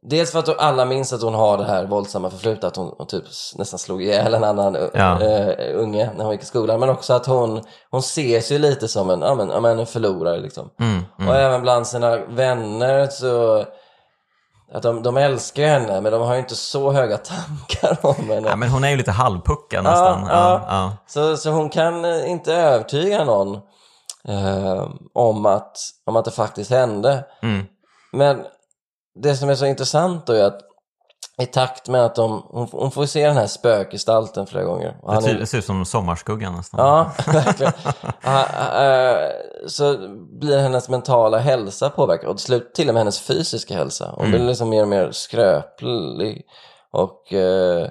Dels för att alla minns att hon har det här våldsamma förflutna, att hon, hon typ nästan slog ihjäl en annan Ja. eh, unge när hon gick i skolan. Men också att hon, hon ses ju lite som en, ja, men, ja, men en förlorare liksom. Och även bland sina vänner så, att de, de älskar henne men de har ju inte så höga tankar om henne. Ja, men hon är ju lite halvpuckad nästan. ja. Ja, ja. Så, så hon kan inte övertyga någon eh, om, att, om att det faktiskt hände. Mm. Men det som är så intressant då är att i takt med att de, hon, hon får se den här spökgestalten flera gånger. Det, han är- ser ut som Sommarskuggan nästan. Ja, (laughs) verkligen. Eh, så blir hennes mentala hälsa påverkad och till slut till och med hennes fysiska hälsa. Hon blir liksom mer och mer skröplig och eh,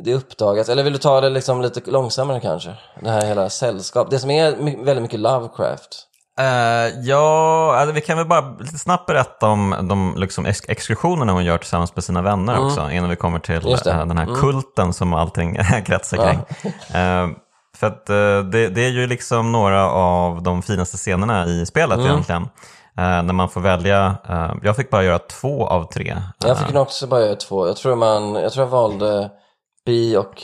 det uppdagas, eller vill du ta det liksom lite långsammare kanske? Det här hela sällskap, det som är väldigt mycket Lovecraft. Eh, ja, alltså, vi kan väl bara lite snabbt berätta om de liksom, ex- exkursionerna hon gör tillsammans med sina vänner också, innan vi kommer till Mm. Mm. eh, den här kulten som allting (laughs) kretsar kring. (laughs) Eh, för att det, det är ju liksom några av de finaste scenerna i spelet Mm. egentligen. När man får välja, jag fick bara göra två av tre. Jag fick nog också bara göra två, jag tror, man, jag tror jag valde B och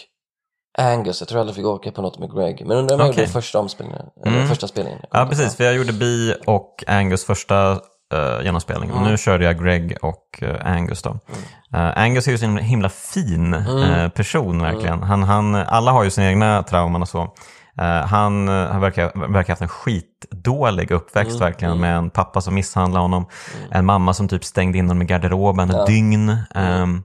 Angus, jag tror jag aldrig fick åka på något med Greg. Men undrar om jag Okej. gjorde första omspelningen, eller första spelningen. Ja, precis. För jag gjorde Bi och Angus första uh, genomspelningen. Och nu körde jag Greg och eh, Angus då. Eh, Angus är ju så himla, fin eh, person verkligen. Han, han, alla har ju sina egna trauman och så. Eh, han uh, har verkar, verkar haft en skitdålig uppväxt verkligen med en pappa som misshandlade honom. En mamma som typ stängde in honom i garderoben ett dygn. Ehm,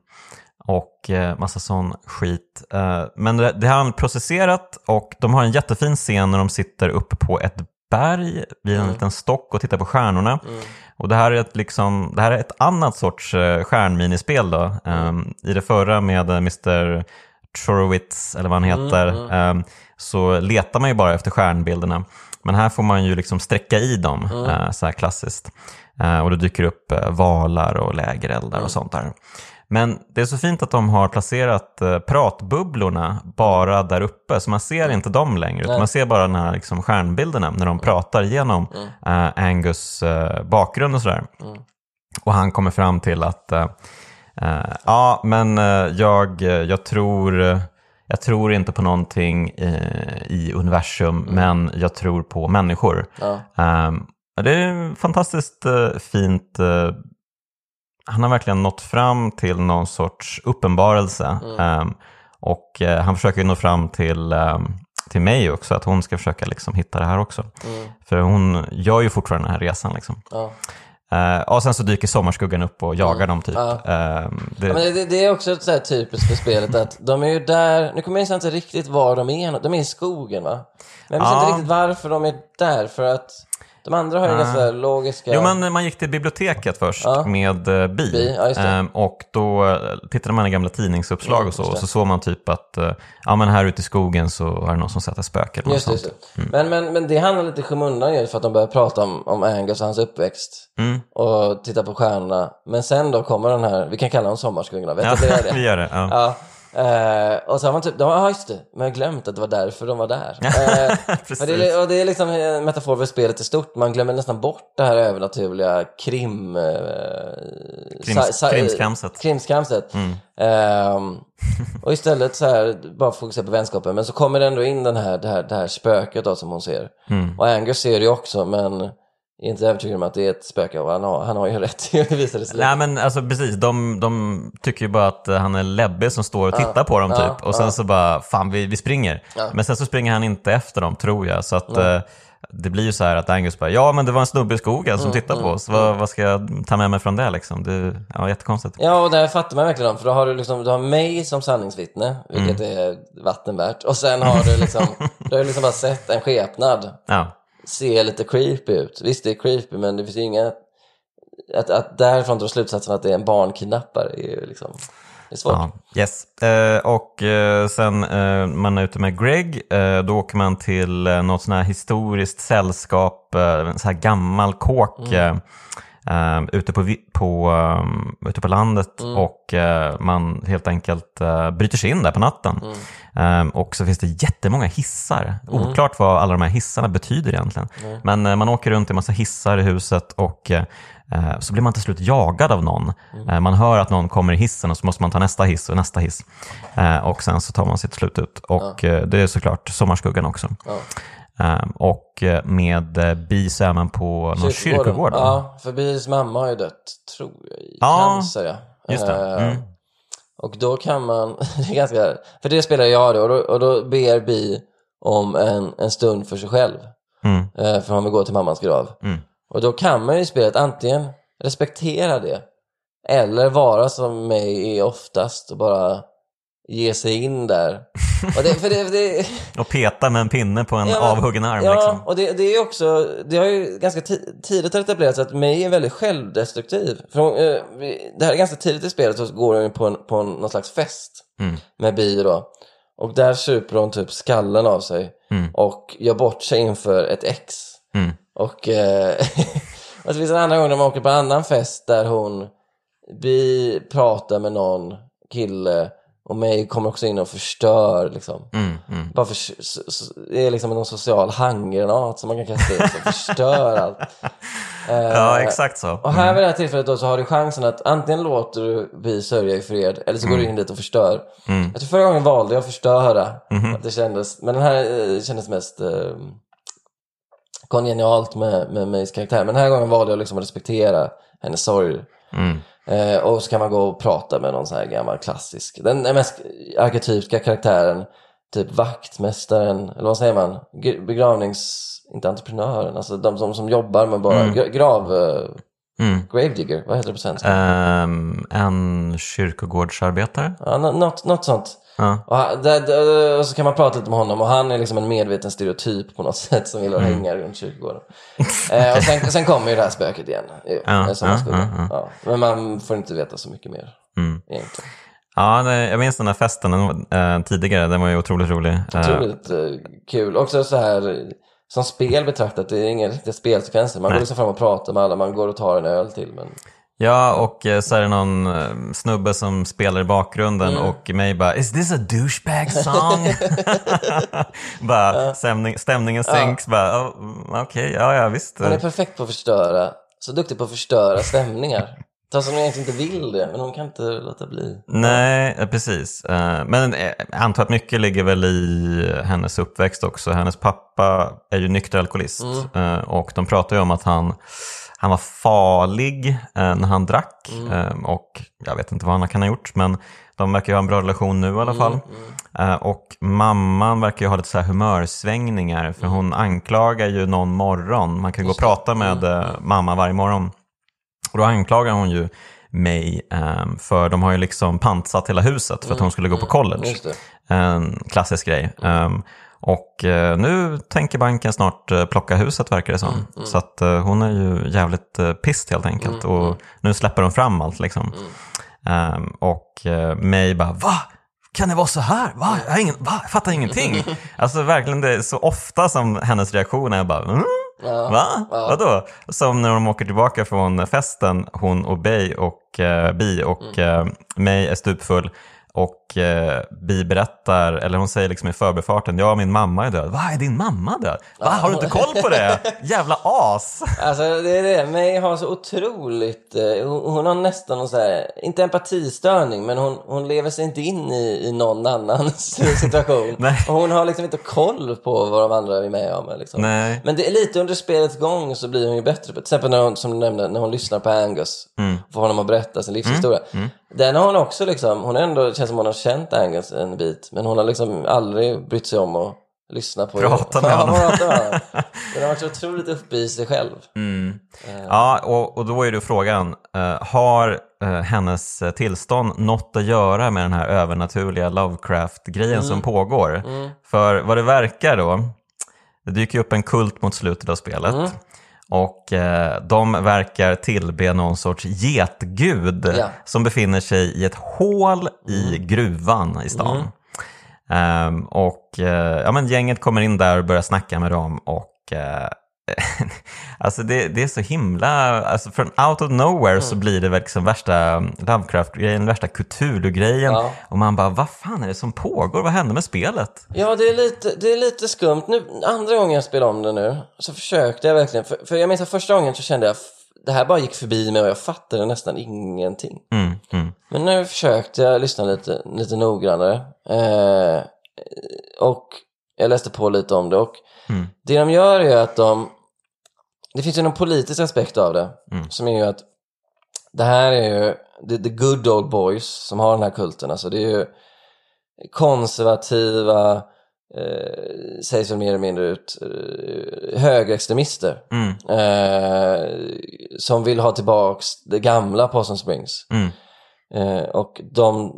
och eh, massa sån skit. Eh, men det, har han processerat och de har en jättefin scen när de sitter uppe på ett berg vid en liten stock och tittar på stjärnorna. Och det här är ett, liksom, det här är ett annat sorts eh, stjärnminispel då. Ehm, I det förra med Mr. Chorowitz, eller vad han heter, ehm, så letar man ju bara efter stjärnbilderna. Men här får man ju liksom sträcka i dem, eh, så här klassiskt. Och det dyker upp valar och lägereldar och sånt där. Men det är så fint att de har placerat eh, pratbubblorna bara där uppe, så man ser inte dem längre. Utan man ser bara den här liksom, stjärnbilderna när de pratar genom eh, Angus eh, bakgrund och sådär. Och han kommer fram till att eh, ja, men jag, jag, tror, jag tror inte på någonting i universum, men jag tror på människor. Ja. Ehm, det är fantastiskt eh, fint han har verkligen nått fram till någon sorts uppenbarelse. Um, och uh, han försöker nå fram till, um, till mig också, att hon ska försöka liksom, hitta det här också. För hon gör ju fortfarande den här resan. Liksom. Ja. Uh, och sen så dyker sommarskuggan upp och jagar dem typ. Ja. Um, det, Ja, Men det, det är också så här typiskt för spelet att de är ju där, nu kommer jag inte riktigt var de är, de är i skogen va? Men jag Ja. inte riktigt varför de är där, för att de andra har ju ganska logiska... Jo, men man gick till biblioteket först Ja. med uh, Bi. Bi, ja, just det. Ehm, och då eh, tittade man i gamla tidningsuppslag och så. Och så såg man typ att eh, ja, men här ute i skogen så är det någon som sätter spöken. eller något Just det, sånt. just det. Men, men, men det handlar lite i skymundan ju för att de börjar prata om, om Angus och hans uppväxt Mm. och titta på stjärnorna. Men sen då kommer den här, vi kan kalla dem sommarskugorna, vet Ja, du det är (laughs) vi det? gör det. Ja. Ja. Eh, och så har man typ, ja just det, men jag har glömt att det var därför de var där. (laughs) Men det, är, och det är liksom en metafor för spelet i stort, man glömmer nästan bort det här övernaturliga krim... Eh, Krims- sa- krimskramset. krimskramset. Ehm, och istället så här, bara fokusera på vänskapen. Men så kommer det ändå in den här, det, här, det här spöket då som hon ser. Mm. Och Angus ser det ju också, men är inte övertygad om att det är ett spöke. Och han har, han har ju rätt, (laughs) det det sig. Nej men alltså precis, de, de tycker ju bara att eh, han är läbbig som står och tittar på dem Ja, typ. Och sen så bara, fan vi, vi springer. Men sen så springer han inte efter dem tror jag. Så att eh, det blir ju så här att Angus bara, ja men det var en snubbe i skogen som Mm, tittar på oss. Vad, vad ska jag ta med mig från det liksom? Det ja, jättekonstigt. Ja, och där fattar man verkligen dem. För då har du, liksom, du har mig som sanningsvittne, vilket Mm. är vatten värt. Och sen har du liksom, (laughs) du har liksom bara sett en skepnad Ja. Se lite creepy ut. Visst, det är creepy, men det finns ju inga... Att, att därifrån dra slutsatsen att det är en barnkidnappare är ju liksom... Det är svårt. Ja, yes. Eh, och eh, sen eh, man är ute med Greg, då åker man till något sånt här historiskt sällskap, en sån här gammal kåk eh, eh, ute, på, på, eh, ute på landet och eh, man helt enkelt eh, bryter sig in där på natten. Eh, och så finns det jättemånga hissar. Oklart vad alla de här hissarna betyder egentligen. Men eh, man åker runt i massa hissar i huset och Så blir man till slut jagad av någon. Eh, Man hör att någon kommer i hissen och så måste man ta nästa hiss och nästa hiss. Och sen så tar man till slut ut. Och eh, det är såklart Sommarskuggan också. Ja. Eh, Och eh, med eh, Bi så är man på någon kyrkogård. Ja, för Bis mamma har ju dött, tror jag, i Ja, cancer. Ja. just det. Eh, Mm. Och då kan man, (laughs) det är ganska, för det spelar jag då, och då, och då ber Bi om en, en stund för sig själv. Mm. Eh, för han vill gå till mammas grav. Mm. Och då kan man ju i spelet antingen respektera det, eller vara som mig är oftast och bara ge sig in där. Och det, för det, för det, (laughs) Och peta med en pinne på en Ja, avhuggen arm. Ja, Liksom. och det, det är också, det har ju ganska ti- tidigt etablerats att May är väldigt självdestruktiv. För hon, eh, det här är ganska tidigt i spelet så går hon på, en, på en, någon slags fest Mm. med Bi då. Och där super hon typ skallen av sig Mm. och gör bort sig inför ett ex. Mm. Och, eh, (laughs) och så finns det en annan gång när man åker på en annan fest där hon Bi pratar med någon kille och May kommer också in och förstör liksom. Mm. Mm. Bara för, så, så, det är liksom någon social handgranat som man kan kasta in som förstör allt. (laughs) Eh, Ja, exakt så. Och här vid det här tillfället då så har du chansen att antingen låter du Bi sörja i fred eller så går du in dit och förstör. Mm. Jag tror förra gången valde jag att förstöra. Mhm. Att det kändes, men den här eh, kändes mest eh, kongenialt med, med Mays karaktär. Men den här gången valde jag liksom att respektera hennes sorg. Mm. Eh, och så kan man gå och prata med någon sån här gammal klassisk, den mest arketypiska karaktären, typ vaktmästaren, eller vad säger man? Begravnings... Inte entreprenören, alltså de som, som jobbar med bara gra- grav... Eh, Mm. gravedigger, vad heter det på svenska? Ehm, en kyrkogårdsarbetare? Ja, nå- något, något sånt. Ja. Och, han, där, där, och så kan man prata lite med honom och han är liksom en medveten stereotyp på något (laughs) sätt som gillar att Mm. hänga runt kyrkogården. eh, och sen, sen kommer ju det här spöket igen. ju, Ja, ja. Men man får inte veta så mycket mer Mm. egentligen. Ja, jag minns den här festen eh, tidigare, den var ju otroligt rolig. Eh, Otroligt eh, kul. Också så här, som spel betraktat, det är inga riktiga spelsekvenser. Man går liksom fram och pratar med alla, man går och tar en öl till. Men... Ja, och eh, så är det någon eh, snubbe som spelar i bakgrunden Mm. och mig bara “Is this a douchebag song?” (laughs) bara, stämning, Stämningen sänks, bara oh, “Okej, ja, ja visst”. Han är perfekt på att förstöra, så duktig på att förstöra stämningar. Som hon egentligen inte vill det, men hon kan inte låta bli. Nej, eh, precis. Men jag antar att mycket ligger väl i hennes uppväxt också. Hennes pappa är ju nykter alkoholist eh, och de pratar ju om att han, han var farlig eh, när han drack eh, och jag vet inte vad han kan ha gjort men de verkar ju ha en bra relation nu i alla fall. Eh, Och mamman verkar ju ha lite så här humörsvängningar för hon anklagar ju någon morgon. Man kan gå och prata med eh, mamma varje morgon. Och då anklagar hon ju mig ehm, för de har ju liksom pantsatt hela huset för att hon skulle gå på college. En klassisk grej. Och eh, nu tänker banken snart eh, plocka huset verkar det som. Så att eh, hon är ju jävligt pissed helt enkelt. Och nu släpper de fram allt liksom. Ehm, och mig bara, va? Kan det vara så här? Va? Jag, ingen, va? jag fattar ingenting. (laughs) alltså verkligen det är så ofta som hennes reaktion är bara, mm? Va? Vadå? Som när de åker tillbaka från festen, hon och Bay och uh, Bi och uh, May är stupfull. Och eh, Bi berättar, eller hon säger liksom i förbifarten, ja min mamma är död. Va, är din mamma död? Va, har du inte koll på det? Jävla as! Alltså det är det, May har så otroligt, eh, hon, hon har nästan någon så här, inte empatistörning, men hon, hon lever sig inte in i, i någon annans (laughs) situation. Och hon har liksom inte koll på vad de andra är med om. Liksom. Nej. Men det är lite under spelets gång så blir hon ju bättre. på Till exempel när hon, som du nämnde, när hon lyssnar på Angus, får honom att berätta sin livshistoria. Den har hon också liksom, hon är ändå, känns som hon har känt Angus en bit, men hon har liksom aldrig brytt sig om att lyssna på Prata med honom. (laughs) med. Den har varit så otroligt uppe i sig själv. Ja, och, och då är ju frågan, eh, har eh, hennes tillstånd något att göra med den här övernaturliga Lovecraft-grejen som pågår? För vad det verkar då, det dyker ju upp en kult mot slutet av spelet. Och eh, de verkar tillbe någon sorts getgud Ja. som befinner sig i ett hål i gruvan i stan. Ehm, och eh, ja, men gänget kommer in där och börjar snacka med dem och eh, (laughs) alltså det, det är så himla, alltså från out of nowhere så blir det liksom värsta Lovecraft-grejen, värsta Cthulhu-grejen. Ja. Och man bara, vad fan är det som pågår? Vad hände med spelet? Ja, det är lite, det är lite skumt. Nu, andra gången jag spelade om det nu så försökte jag verkligen, för, för jag minns att första gången så kände jag det här bara gick förbi mig och jag fattade nästan ingenting. Mm, mm, Men nu försökte jag lyssna lite, lite noggrannare. Eh, och jag läste på lite om det och Mm. det de gör är att de... Det finns ju någon politisk aspekt av det Mm. som är ju att det här är ju the, good old boys som har den här kulten. Alltså det är ju konservativa, eh, sägs väl mer eller mindre ut, eh, högerextremister. mm, Eh, som vill ha tillbaks det gamla Possum Springs. mm, Eh, och de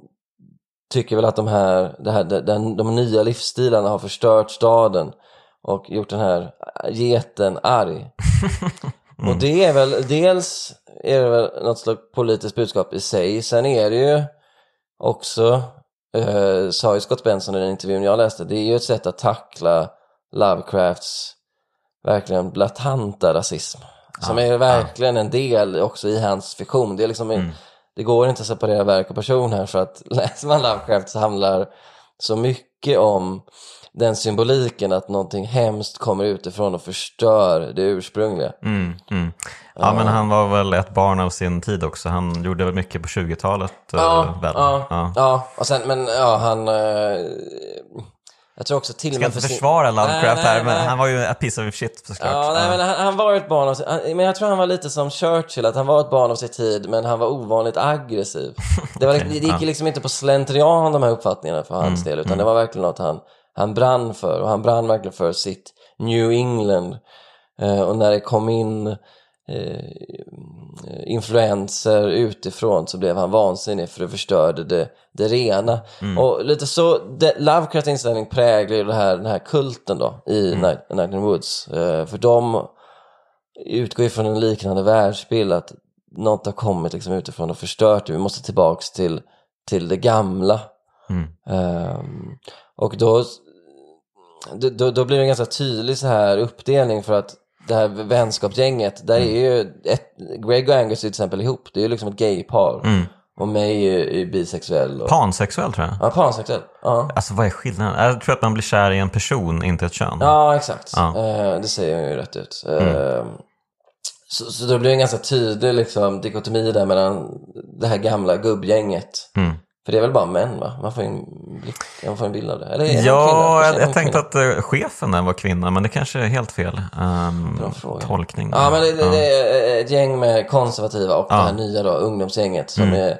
tycker väl att de här, det här den, de nya livsstilarna har förstört staden och gjort den här geten arg. (laughs) Och det är väl, dels är det väl något slags politiskt budskap i sig, sen är det ju också, eh, sa ju Scott Benson i den intervjun jag läste, det är ju ett sätt att tackla Lovecrafts verkligen blatanta rasism. Som är verkligen en del också i hans fiktion. Det är liksom en, det går inte att separera verk och person här för att (laughs) läser man Lovecraft så handlar så mycket om den symboliken att någonting hemskt kommer utifrån och förstör det ursprungliga. mm, mm. Ja, men han var väl ett barn av sin tid också. Han gjorde väl mycket på 20-talet. eh, Ja, väl? ja, Ja. ja. och sen, men ja, han... Eh, jag tror också till och med ska inte för sin- försvara Lovecraft Nej, nej, här, men nej. han var ju a piece of shit såklart. Ja, nej, men han, han var ett barn av sin, han, men jag tror han var lite som Churchill, att han var ett barn av sin tid, men han var ovanligt aggressiv. (laughs) Det, var, det gick ju liksom inte på slentrian de här uppfattningarna för Mm, hans del, utan det var verkligen något han, han brann för, och han brann verkligen för sitt New England. Eh, och när det kom in eh, influenser utifrån så blev han vansinnig för det förstörde det, det rena. Och lite så, det, Lovecrafts inställning präglar ju det här, den här kulten då i Night, Night in the Woods. Eh, för de utgår ifrån en liknande världsbild att något har kommit liksom utifrån och förstört det. Vi måste tillbaks till, till det gamla. Mm. Ehm, och då, då, då blir det en ganska tydlig så här uppdelning för att det här vänskapsgänget, där är ju ett, Greg och Angus är till exempel ihop, det är ju liksom ett gaypar. Mm. Och May är, bisexuell. Och, Pansexuell tror jag. ja, pansexuell. Ja. Alltså vad är skillnaden? Jag tror att man blir kär i en person, inte ett kön. Ja, exakt. Ja. Mm. Eh, det säger hon ju rätt ut. Eh, Så, så då blir det en ganska tydlig liksom, dikotomi där mellan det här gamla gubbgänget. Mm. För det är väl bara män va? Man får en, blick, man får en bild av det. Eller är Ja, jag, jag tänkte kvinna? att eh, chefen där var kvinna, men det kanske är helt fel um, tolkning. Ja, men det, det, är ett gäng med konservativa och Ja. det här nya då, ungdomsgänget som, Mm. är,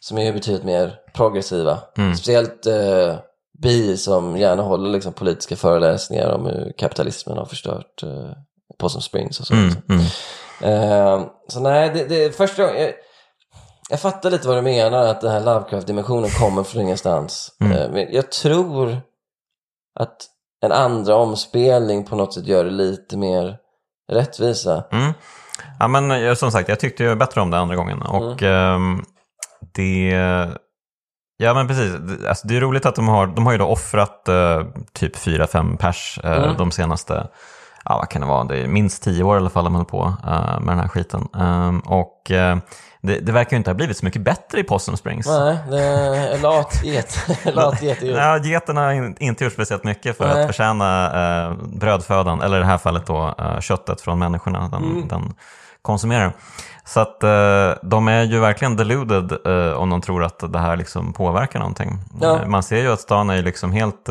som är betydligt mer progressiva. Mm. Speciellt eh, bi som gärna håller liksom, politiska föreläsningar om hur kapitalismen har förstört eh, Possum Springs och så. Mm, mm. Eh, så nej, det, det första gången, jag, jag fattar lite vad du menar att den här Lovecraft-dimensionen kommer från ingenstans. Mm. Eh, men jag tror att en andra omspelning på något sätt gör det lite mer rättvisa. Mm. Ja, men eh, som sagt, jag tyckte ju bättre om det andra gången. Och Mm. det... Ja, men precis. Det- Alltså, det är roligt att de har, de har ju då offrat eh, typ 4-5 pers eh, Mm. de senaste, ja vad kan det vara, det är minst 10 år i alla fall de håller på eh, med den här skiten. Ehm, och eh, det, det verkar ju inte ha blivit så mycket bättre i Possum Springs. Nej, det är lat get. (laughs) lat get. Ja, geterna har in- inte gjort speciellt mycket för Nej. att förtjäna eh, brödfödan, eller i det här fallet då eh, köttet från människorna den, Mm. den konsumerar. Så att eh, de är ju verkligen deluded eh, om de tror att det här liksom påverkar någonting. Ja. Eh, Man ser ju att stan är liksom helt...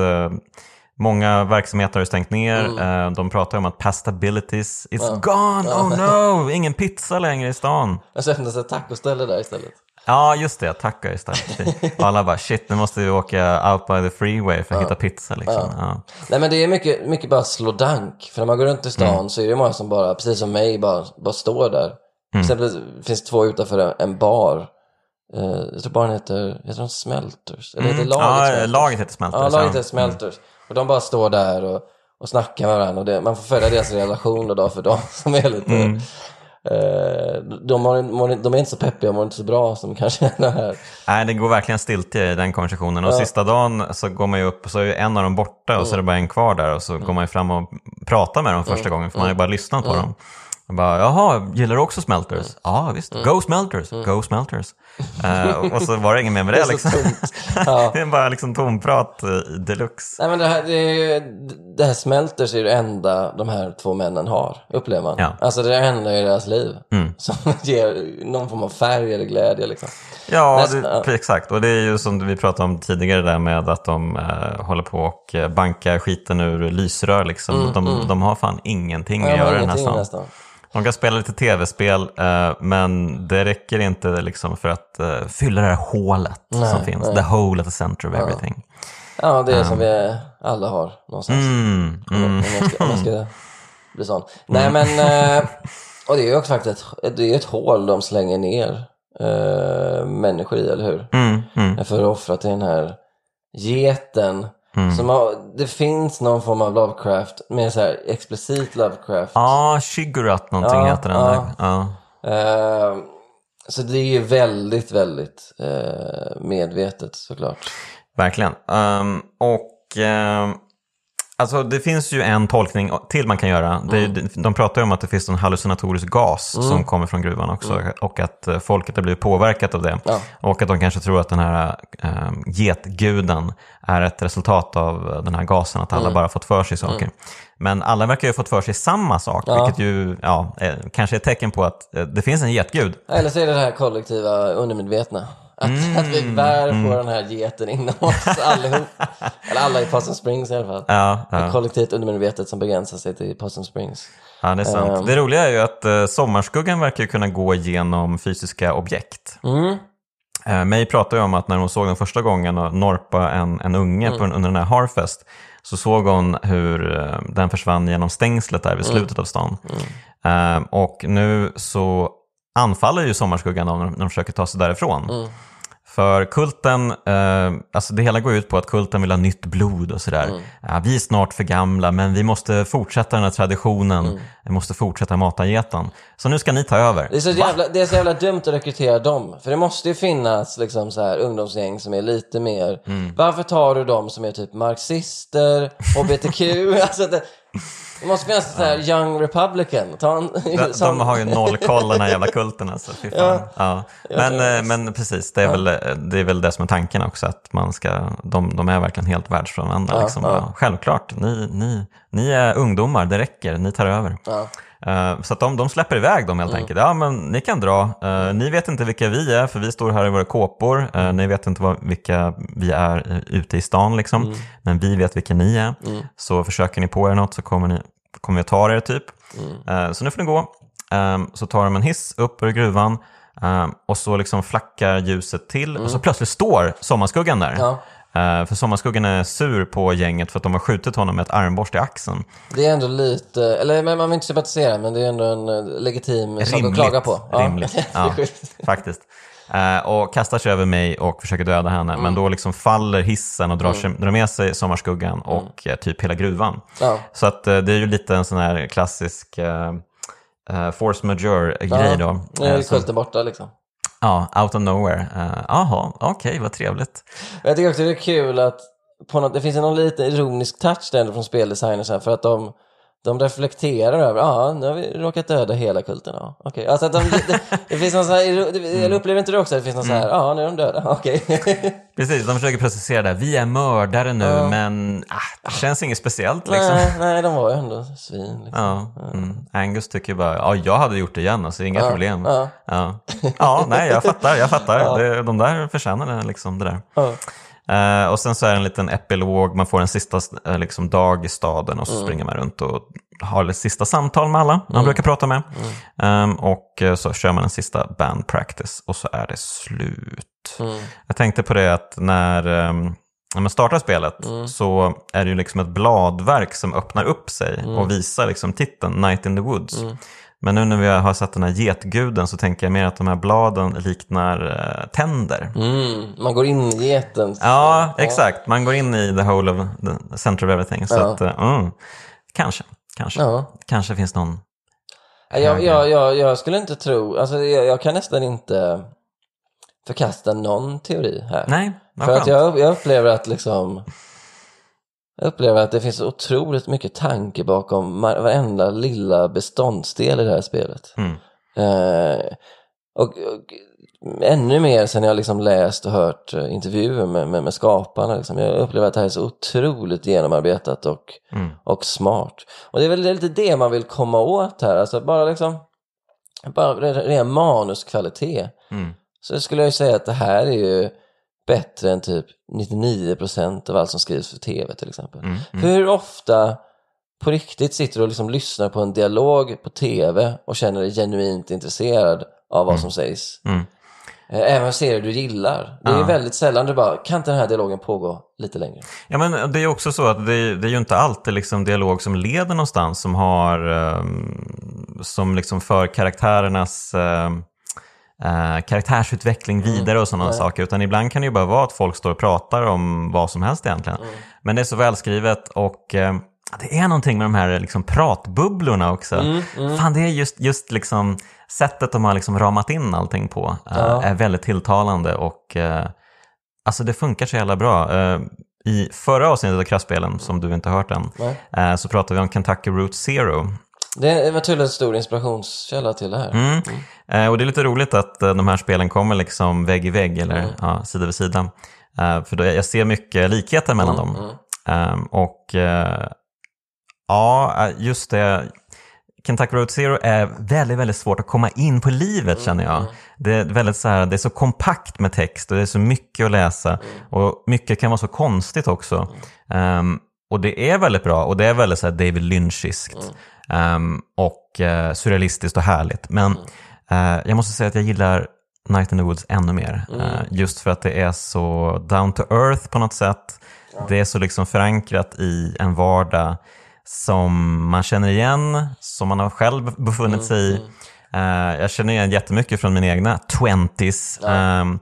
Många verksamheter har stängt ner. Mm. Eh, de pratar om att pastabilities is gone, oh no, ingen pizza längre i stan. Jag öppna ett tacoställe där istället. Ja, just det. Tacka istället. Och alla bara, shit, nu måste vi åka out by the freeway för att hitta pizza. Liksom. Ja. Nej men det är mycket, mycket bara slå dank. För när man går runt i stan Mm. så är det många som bara, precis som mig, bara, bara står där. Mm. Till exempel finns två utanför en, bar. Eh, jag tror baren heter, heter de Smelters? Eller heter Mm. laget Ja, Smelters? laget heter Smelters. Ja, laget ja. heter Smelters. Och de bara står där och, och snackar med varandra. Och det, man får följa deras relation då, dag för dag. (laughs) Som är lite... Mm. Eh, de, mår, de är inte så peppiga, mår inte så bra som kanske (laughs) den här. Nej, det går verkligen stiltje i den konversationen. Och sista dagen så går man ju upp och så är en av dem borta och så är det bara en kvar där och så går man ju fram och pratar med dem första gången för man har ju bara lyssnat på dem. Och bara, jaha, gillar du också Smelters? Ja, visst. Go Smelters, go Smelters. Eh, och- så var det inget mer med det. (laughs) så Liksom. tomt. (laughs) Ja. det är bara liksom tomprat eh, deluxe. Nej men det här, det, är ju, det här Smelters är det enda de här två männen har, upplever man. Ja. Alltså det är det enda i deras liv Mm. (laughs) som ger någon form av färg eller glädje liksom. Ja, det, ja. exakt. Och det är ju som vi pratade om tidigare där med att de eh, håller på och eh, bankar skiten ur lysrör. Liksom. de, de har fan ingenting att Mm, Ja, göra i den här stan. De kan spela lite tv-spel, eh, men det räcker inte liksom för att eh, fylla det här hålet Nej, som finns. nej. The hole at the center of everything. Ja, det är som vi alla har någonstans. Mm, mm. om, jag ska, om jag ska (laughs) bli sån. Nej men, eh, och det är ju också faktiskt ett, det är ett hål de slänger ner eh, människor i, eller hur? Mm, mm, För att offra till den här geten. Mm. Som har, det finns någon form av Lovecraft, mer så här explicit Lovecraft. Ja, Shigurat någonting Ja, heter den ja. där. Ja. Eh, så det är ju väldigt, väldigt eh, medvetet såklart. Verkligen. Ehm, och ehm, alltså det finns ju en tolkning till man kan göra. Det är, Mm. ju- de pratar ju om att det finns en hallucinatorisk gas som kommer från gruvan också. Och att eh, folket har blivit påverkat av det. Mm. Ja. Och att de kanske tror att den här um, getguden är ett resultat av den här gasen. Att alla Mm. bara fått för sig saker. Men alla verkar ju ha fått för sig samma sak. Ja. Vilket ju ja, eh, kanske är ett tecken på att det finns en getgud. Eller så är det det här kollektiva undermedvetna. Att, Mm. att vi bär på den här geten inom oss allihop. (laughs) Eller alla i Possum Springs i alla fall. Ja, ja. Kollektivt undermedvetet som begränsar sig till Possum Springs. Ja, det är sant. Ehm. Det roliga är ju att eh, sommarskuggan verkar kunna gå igenom fysiska objekt. Mm. Eh, May pratade ju om att när hon såg den första gången och norpa en, en unge Mm. på, under den här Harfest så såg hon hur eh, den försvann genom stängslet där vid Mm. slutet av stan. Eh, och nu så anfaller ju sommarskuggan dem när de försöker ta sig därifrån. Mm. För kulten, eh, alltså det hela går ut på att kulten vill ha nytt blod och sådär. Mm. Ja, vi är snart för gamla men vi måste fortsätta den här traditionen. Mm. Vi måste fortsätta mata geten. Så nu ska ni ta över. Det är, så jävla, det är så jävla dumt att rekrytera dem. För det måste ju finnas liksom så här ungdomsgäng som är lite mer... Mm. Varför tar du dem som är typ marxister, hbtq? (laughs) alltså det, det måste finnas så här young republican. Ta en, De, de (laughs) har ju noll koll den här jävla kulten alltså. Fan. Ja. Men, eh, men precis, det är, väl, det är väl det som är tanken också. Att man ska, de, de är verkligen helt världsfrånvända. Ja, liksom. ja. Ja, Självklart, ni, ni, ni är ungdomar, det räcker, ni tar över. Eh, så att de, de släpper iväg dem helt Mm. enkelt. Ja, men ni kan dra. Eh, ni vet inte vilka vi är, för vi står här i våra kåpor. Eh, ni vet inte vad, vilka vi är ute i stan, liksom. Mm. men vi vet vilka ni är. Så försöker ni på er något så kommer, ni, kommer vi ta er, typ. Mm. Så nu får ni gå. Eh, så tar de en hiss upp ur gruvan. eh, och så liksom flackar ljuset till och så plötsligt står Sommarskuggan där. Mm. Ja. Eh, för Sommarskuggan är sur på gänget för att de har skjutit honom med ett armborst i axeln. Det är ändå lite, eller man vill inte sympatisera men det är ändå en eh, legitim sak att klaga på. Ja. Rimligt, (laughs) ja, faktiskt. Eh, och kastar sig över mig och försöker döda henne. Mm. Men då liksom faller hissen och drar, sig, drar med sig Sommarskuggan och eh, typ hela gruvan. Mm. Ja. Så att det är ju lite en sån här klassisk eh, force majeure-grej då. Nu är kulten borta liksom. Ja, out of nowhere. Eh, Jaha, Jaha, okej, vad trevligt. Jag tycker också det är kul att på något, det finns en någon liten ironisk touch där ändå från här för att de, de reflekterar över, ja nu har vi råkat döda hela kulten. Ja. Okej. Alltså att de, det, det finns någon sån här, det- Mm. upplever inte du också att det finns någon så här, ja nu är de döda, (laughs) okej. Precis, de försöker precisera det. Vi är mördare nu, men ah, det känns inget speciellt liksom. nej, nej, de var ju ändå svin. Liksom. Ja, mm. Angus tycker bara, ja jag hade gjort det igen, alltså inga problem. ja. Ja. ja, nej jag fattar, jag fattar. (laughs) Det, de där förtjänar det, liksom det där. Eh, och sen så är det en liten epilog, man får en sista eh, liksom, dag i staden och så springer man runt och har ett sista samtal med alla man brukar prata med. Ehm, och eh, så kör man en sista band practice och så är det slut. Jag tänkte på det att när, ehm, när man startar spelet så är det ju liksom ett bladverk som öppnar upp sig och visar liksom titeln Night in the Woods. Men nu när vi har sett den här getguden så tänker jag mer att de här bladen liknar eh, tänder. Mm, man går in i geten. Ja, exakt. Man går in i the whole of the center of everything. Så Ja. att, eh, mm, kanske, kanske. Ja. Kanske finns någon... Jag, jag, jag, jag skulle inte tro, alltså jag, jag kan nästan inte förkasta någon teori här. Nej, För att skönt. jag, jag upplever att liksom jag upplever att det finns otroligt mycket tanke bakom varenda lilla beståndsdel i det här spelet. Mm. Eh, och, och ännu mer sen jag liksom läst och hört eh, intervjuer med, med, med skaparna. Liksom. Jag upplever att det här är så otroligt genomarbetat och, Mm. och smart. Och det är väl lite det man vill komma åt här. Alltså bara liksom, bara ren- manuskvalitet. Mm. Så skulle jag ju säga att det här är ju bättre än typ 99% av allt som skrivs för tv till exempel. Mm. För hur ofta på riktigt sitter du och liksom lyssnar på en dialog på tv och känner dig genuint intresserad av vad som sägs? Mm. Eh, Även serier du gillar. Det är ju väldigt sällan du bara, kan inte den här dialogen pågå lite längre? Ja, men det är också så att det, det är ju inte alltid liksom dialog som leder någonstans som har ehm, som liksom för karaktärernas ehm, eh, karaktärsutveckling vidare och sådana saker. Utan ibland kan det ju bara vara att folk står och pratar om vad som helst egentligen. Men det är så välskrivet och eh, det är någonting med de här liksom pratbubblorna också. Fan, det är just, just liksom sättet de har liksom ramat in allting på eh, är väldigt tilltalande och eh, Alltså det funkar så jävla bra. I förra avsnittet av Kraftspelen, som du inte har hört än, Nej. så pratade vi om Kentucky Route Zero. Det var tydligen en stor inspirationskälla till det här. Mm. Eh, och det är lite roligt att eh, de här spelen kommer liksom vägg i vägg, eller ja, sida vid sida. Eh, för då, jag ser mycket likheter mellan dem. Ehm, och eh, ja, eh, just det. Kentucky Road Zero är väldigt, väldigt svårt att komma in på livet känner jag. Det är, väldigt så här, det är så kompakt med text och det är så mycket att läsa. Och mycket kan vara så konstigt också. Ehm, och det är väldigt bra och det är väldigt så David Lynchiskt. Ehm, och eh, surrealistiskt och härligt. Men eh, jag måste säga att jag gillar Night in the Woods ännu mer. Eh, just för att det är så down to earth på något sätt. Det är så liksom förankrat i en vardag som man känner igen, som man har själv befunnit sig i. Eh, jag känner igen jättemycket från mina egna 20s. Ehm,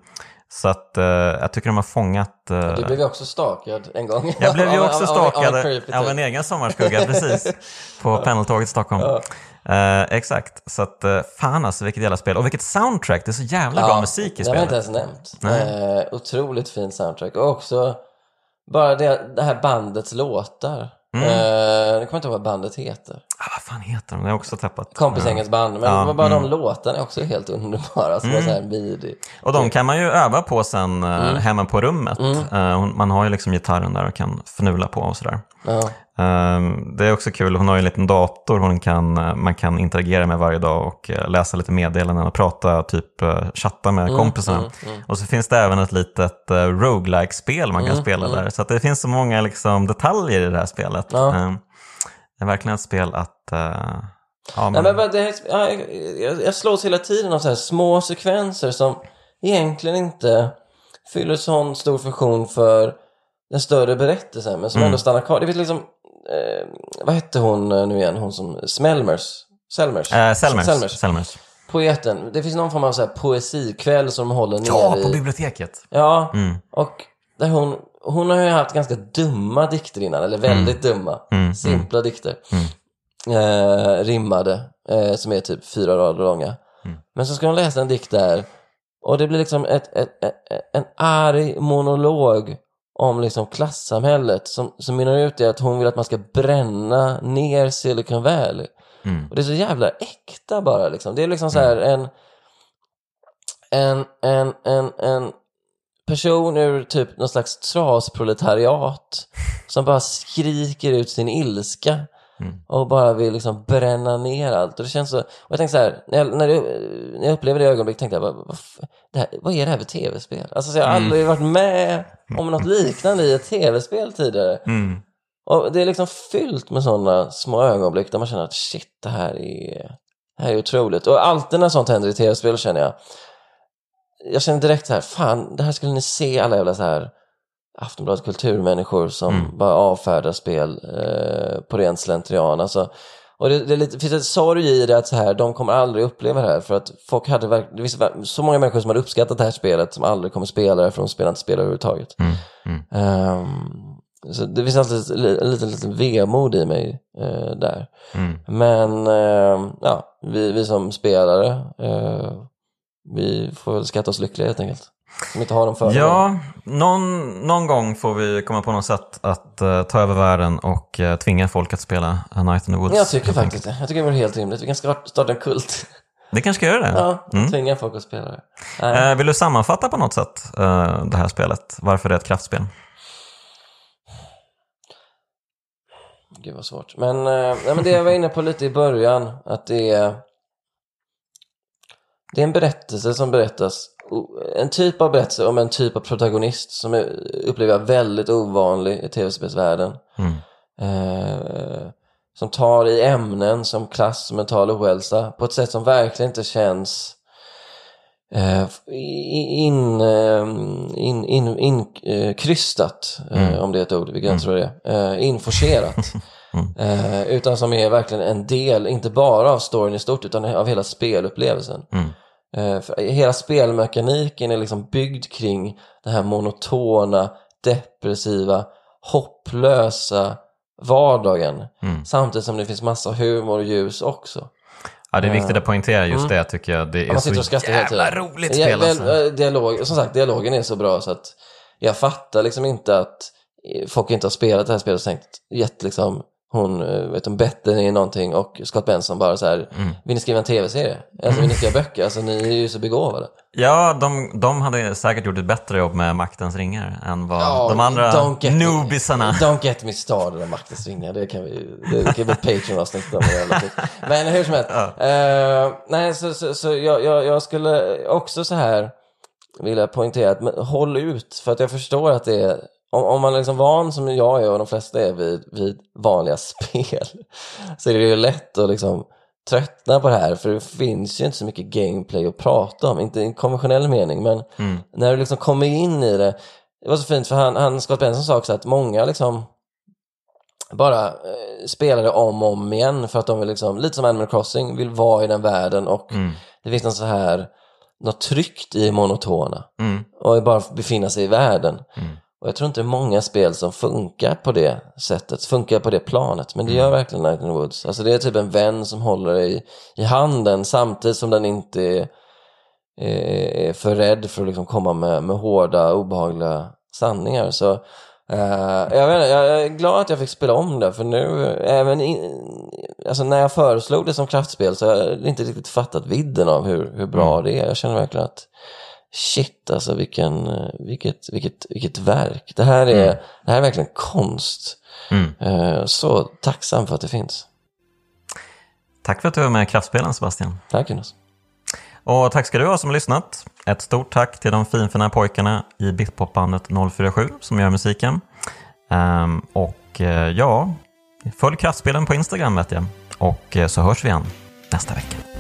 så att eh, jag tycker de har fångat... eh, Du blev ju också stakad en gång. jag blev ju också av- av- en typ. en egen sommarskugga, precis. (laughs) På pendeltåget i Stockholm. Eh, exakt, så att uh, fan alltså vilket jävla spel. Och vilket soundtrack, det är så jävla bra musik i det har jag spelet. inte ens nämnt. Eh, otroligt fint soundtrack. Och också bara det, det här bandets låtar. Mm. Eh, jag kommer inte ihåg vad bandet heter. Ah, vad fan heter de? Det har jag också tappat. Kompisgängens band. Men Ja, bara mm. de låtarna är också helt underbara. Som var så här midi. Och de kan man ju öva på sen eh, Mm. hemma på rummet. Eh, hon- man har ju liksom gitarren där och kan fnula på och sådär. Ja. Eh, det är också kul, hon har ju en liten dator hon kan, eh, man kan interagera med varje dag och eh, läsa lite meddelanden och prata, typ eh, chatta med Mm, kompisarna. Och så finns det även ett litet uh, roguelike-spel man kan Mm, spela där. Så det finns så många liksom, detaljer i det här spelet. Ja. Eh, det är verkligen ett spel att... ja, Nej, man, men, men det, ja, jag, jag slås hela tiden av så här små sekvenser som egentligen inte fyller sån stor funktion för den större berättelsen men som Mm. ändå stannar kvar. Det finns liksom, eh, vad hette hon eh, nu igen, hon som, Smelmers? Selmers? Eh, Selmers. Selmers. Selmers. Poeten. Det finns någon form av så här poesikväll som de håller Ja, nere på i. biblioteket. Ja, Mm. och där hon, hon har ju haft ganska dumma dikter innan, eller väldigt dumma, Mm, simpla dikter. Eh, rimmade, eh, som är typ fyra rader långa. Mm. Men så ska hon läsa en dikt där och det blir liksom ett, ett, ett, en arg monolog om liksom klassamhället som, som mynnar ut i att hon vill att man ska bränna ner Silicon Valley. Mm. Och det är så jävla äkta bara liksom. Det är liksom så här en, en, en, en, en person ur typ någon slags trasproletariat som bara skriker ut sin ilska Mm. och bara vill liksom bränna ner allt. Och det känns så, och jag tänkte så här, när jag, när jag, när jag upplevde det ögonblick tänkte jag, vad, vad, här, vad är det här för tv-spel? Alltså så jag har aldrig varit med om något liknande i ett tv-spel tidigare. Mm. Och det är liksom fyllt med sådana små ögonblick där man känner att shit, det här är, det här är otroligt. Och alltid när sånt händer i tv-spel känner jag, jag känner direkt så här, fan, det här skulle ni se alla jävla så här Aftonbladet kulturmänniskor som Mm. bara avfärdar spel eh, på ren slentrian. Alltså, och det, det, är lite, finns ett sorg i det att så här, de kommer aldrig uppleva det här för att folk hade det finns så många människor som hade uppskattat det här spelet som aldrig kommer spela det för de spelar inte spel överhuvudtaget. Mm. Mm. Ehm, så det finns alltid en liten, liten vemod i mig eh, där. Mm. Men ehm, ja, vi, vi som spelare, eh, vi får väl skatta oss lyckliga helt enkelt. Som inte har de fördelarna. Ja, någon, någon gång får vi komma på något sätt att eh, ta över världen och eh, tvinga folk att spela A Night in the Woods. Jag tycker helt faktiskt det. Jag tycker det vore helt rimligt. Vi kan starta en kult. Det kanske ska göra det? Ja, Mm. tvinga folk att spela det. Nej. Eh, vill du sammanfatta på något sätt eh, det här spelet? Varför det är ett kraftspel? Gud vad svårt. Men, eh, nej, men det jag var inne på lite i början, att det är, det är en berättelse som berättas, en typ av berättelse om en typ av protagonist som är, upplever jag väldigt ovanlig i tv-spelsvärlden. Mm. Eh, som tar i ämnen som klass, mental ohälsa på ett sätt som verkligen inte känns eh, in, eh, in, in, in, eh, krystat, eh, om det är ett ord, vilket jag tror det är, eh, inforcerat. (laughs) Eh, utan som är verkligen en del, inte bara av storyn i stort, utan av hela spelupplevelsen. Mm. Eh, för hela spelmekaniken är liksom byggd kring den här monotona, depressiva, hopplösa vardagen. Mm. Samtidigt som det finns massa humor och ljus också. Ja, det är viktigt att poängtera just det tycker jag. Det är Mm. Sitter så jävla roligt Ja, spel alltså. eh, dialog, Som sagt, dialogen är så bra så att jag fattar liksom inte att eh, folk inte har spelat det här spelet och tänkt, gett liksom hon, eh, vet du, Bettany någonting och Scott Benson bara så här, Mm. vill ni skriva en tv-serie? Alltså vill ni skriva böcker? Alltså ni är ju så begåvade. Ja, de, de hade säkert gjort ett bättre jobb med Maktens ringar än vad Ja, de andra don't get me- noobisarna. Don't get me started om Maktens ringar, det kan vi, det kan bli Patreon-avsnitt om. Men hur som helst. Eh, nej, så, så, så jag, jag, jag skulle också så här vilja poängtera att men, håll ut, för att jag förstår att det är om, om man är liksom van som jag är och de flesta är vid, vid vanliga (laughs) spel så är det ju lätt att liksom tröttna på det här för det finns ju inte så mycket gameplay att prata om, inte i en konventionell mening men Mm. när du liksom kommer in i det det var så fint för han, han Scott Benson sa också att många liksom bara eh, spelar det om och om igen för att de vill liksom, lite som Animal Crossing, vill vara i den världen och Mm. det finns något så här, något tryggt i monotona Mm. och bara befinna sig i världen. Mm. Och jag tror inte det är många spel som funkar på det sättet, funkar på det planet, men det Mm. gör verkligen Night in the Woods. Alltså det är typ en vän som håller dig i, i handen samtidigt som den inte är, är för rädd för att liksom komma med, med hårda, obehagliga sanningar. Så Uh, jag, vet, jag är glad att jag fick spela om det, för nu, även in, alltså när jag föreslog det som kraftspel så har jag inte riktigt fattat vidden av hur, hur bra mm. det är. Jag känner verkligen att shit alltså vilken, vilket, vilket, vilket verk. Det här är, mm. det här är verkligen konst. Mm. Uh, så tacksam för att det finns. Tack för att du var med i Kraftspelen Sebastian. Tack Jonas. Och tack ska du ha som har lyssnat. Ett stort tack till de finfina pojkarna i Bitpopbandet 047 som gör musiken. Um, och uh, ja, följ Kraftspelen på Instagram vet jag. Och så hörs vi igen nästa vecka.